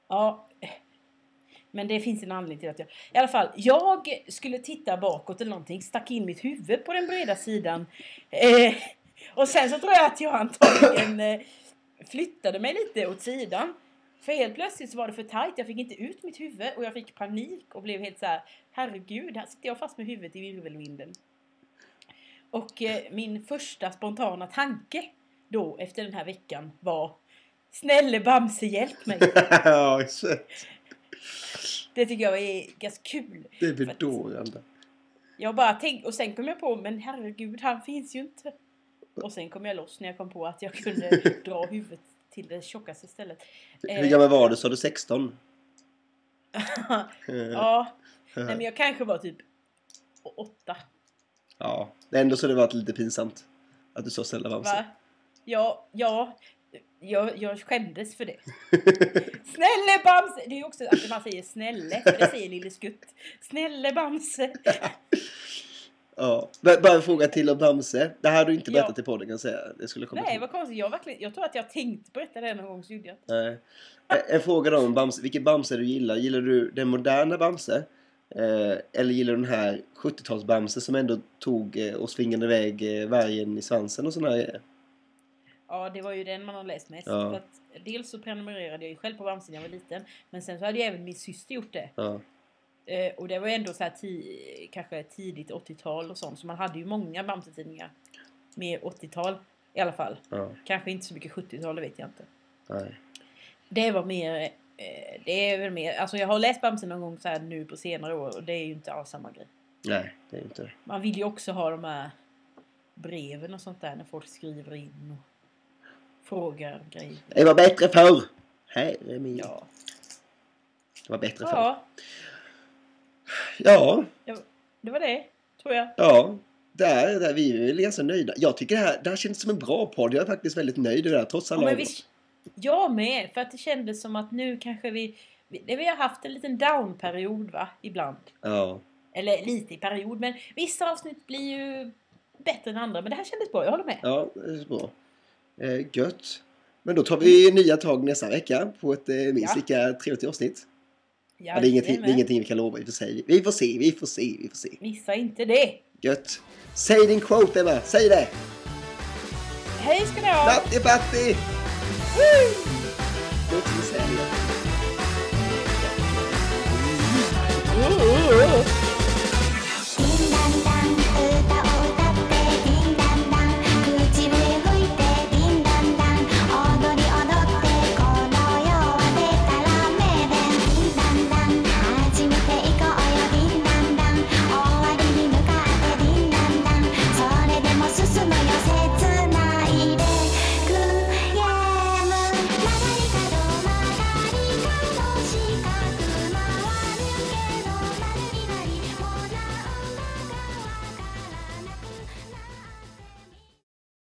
Ja. eh, Men det finns en anledning till att jag... I alla fall, jag skulle titta bakåt eller någonting, stack in mitt huvud på den breda sidan. Eh, och sen så tror jag att jag antagligen eh, flyttade mig lite åt sidan. För helt plötsligt så var det för tajt, jag fick inte ut mitt huvud och jag fick panik och blev helt så här: herregud, här sitter jag fast med huvudet i virvelvinden. Och eh, min första spontana tanke då efter den här veckan var Snälle Bamse hjälp mig! ja. Det tycker jag är ganska kul. Det är bedårande. Jag bara tänkte, och sen kom jag på, men herregud, han finns ju inte. Och sen kom jag loss när jag kom på att jag kunde dra huvudet till det tjockaste stället. Eh, Hur gammal var du? Sa du 16? ja, nej men jag kanske var typ åtta. Ja, det är ändå så det varit lite pinsamt. Att du sa snälla Bamse. Ja, ja. jag, jag skämdes för det. Snälle Bamse! Det är ju också att man säger snälle, för det säger Lille Skutt. Snälle Bamse! Ja. Bara en fråga till om Bamse. Det här har du inte berättat Ja. i podden kan jag säga. Det skulle komma Nej, till. vad konstigt. Jag, verkligen, jag tror att jag tänkt berätta det någon gång så gjorde jag inte. Nej. En- En fråga då om Bamse. Vilken Bamse du gillar? Gillar du den moderna Bamse? Eh, eller gillar du den här 70-tals-Bamse som ändå tog eh, och svingade iväg eh, vargen i svansen och sådana grejer? Ja, det var ju den man har läst mest. Ja. För att, dels så prenumererade jag ju själv på Bamse när jag var liten. Men sen så hade ju även min syster gjort det. Ja. Eh, och det var ju ändå så ti- kanske tidigt 80-tal och sånt. Så man hade ju många Bamse-tidningar. Mer 80-tal i alla fall. ja. Kanske inte så mycket 70-tal, det vet jag inte. Nej. Det var mer... Eh, det är väl mer... Alltså jag har läst Bamse någon gång så här nu på senare år och det är ju inte alls samma grej. Nej, det är inte. Man vill ju också ha de här breven och sånt där när folk skriver in och frågar grejer. Det var bättre förr! Här är min. Ja. Det var bättre förr. Ja, Ja, det var det. Tror jag. ja. Där, där, vi är väl ganska nöjda. Jag tycker det här, det här känns som en bra podd. Jag är faktiskt väldigt nöjd med det här trots Ja, alla avbrott. visst, jag med. För att det kändes som att nu kanske vi... Vi, vi har haft en liten down-period va? Ibland. Ja. Eller lite i period. Men vissa avsnitt blir ju bättre än andra. Men det här kändes bra. Jag håller med. Ja, det är bra. Eh, gött. Men då tar vi nya tag nästa vecka på ett eh, minst Ja. lika trevligt avsnitt. Ja, det, är ingenting, det är ingenting vi kan lova i och för sig. Vi får se, vi får se, vi får se. Missa inte det! Gött! Säg din quote Emma, säg det! Hej ska ni ha! Natti Patti! Woo! Låt.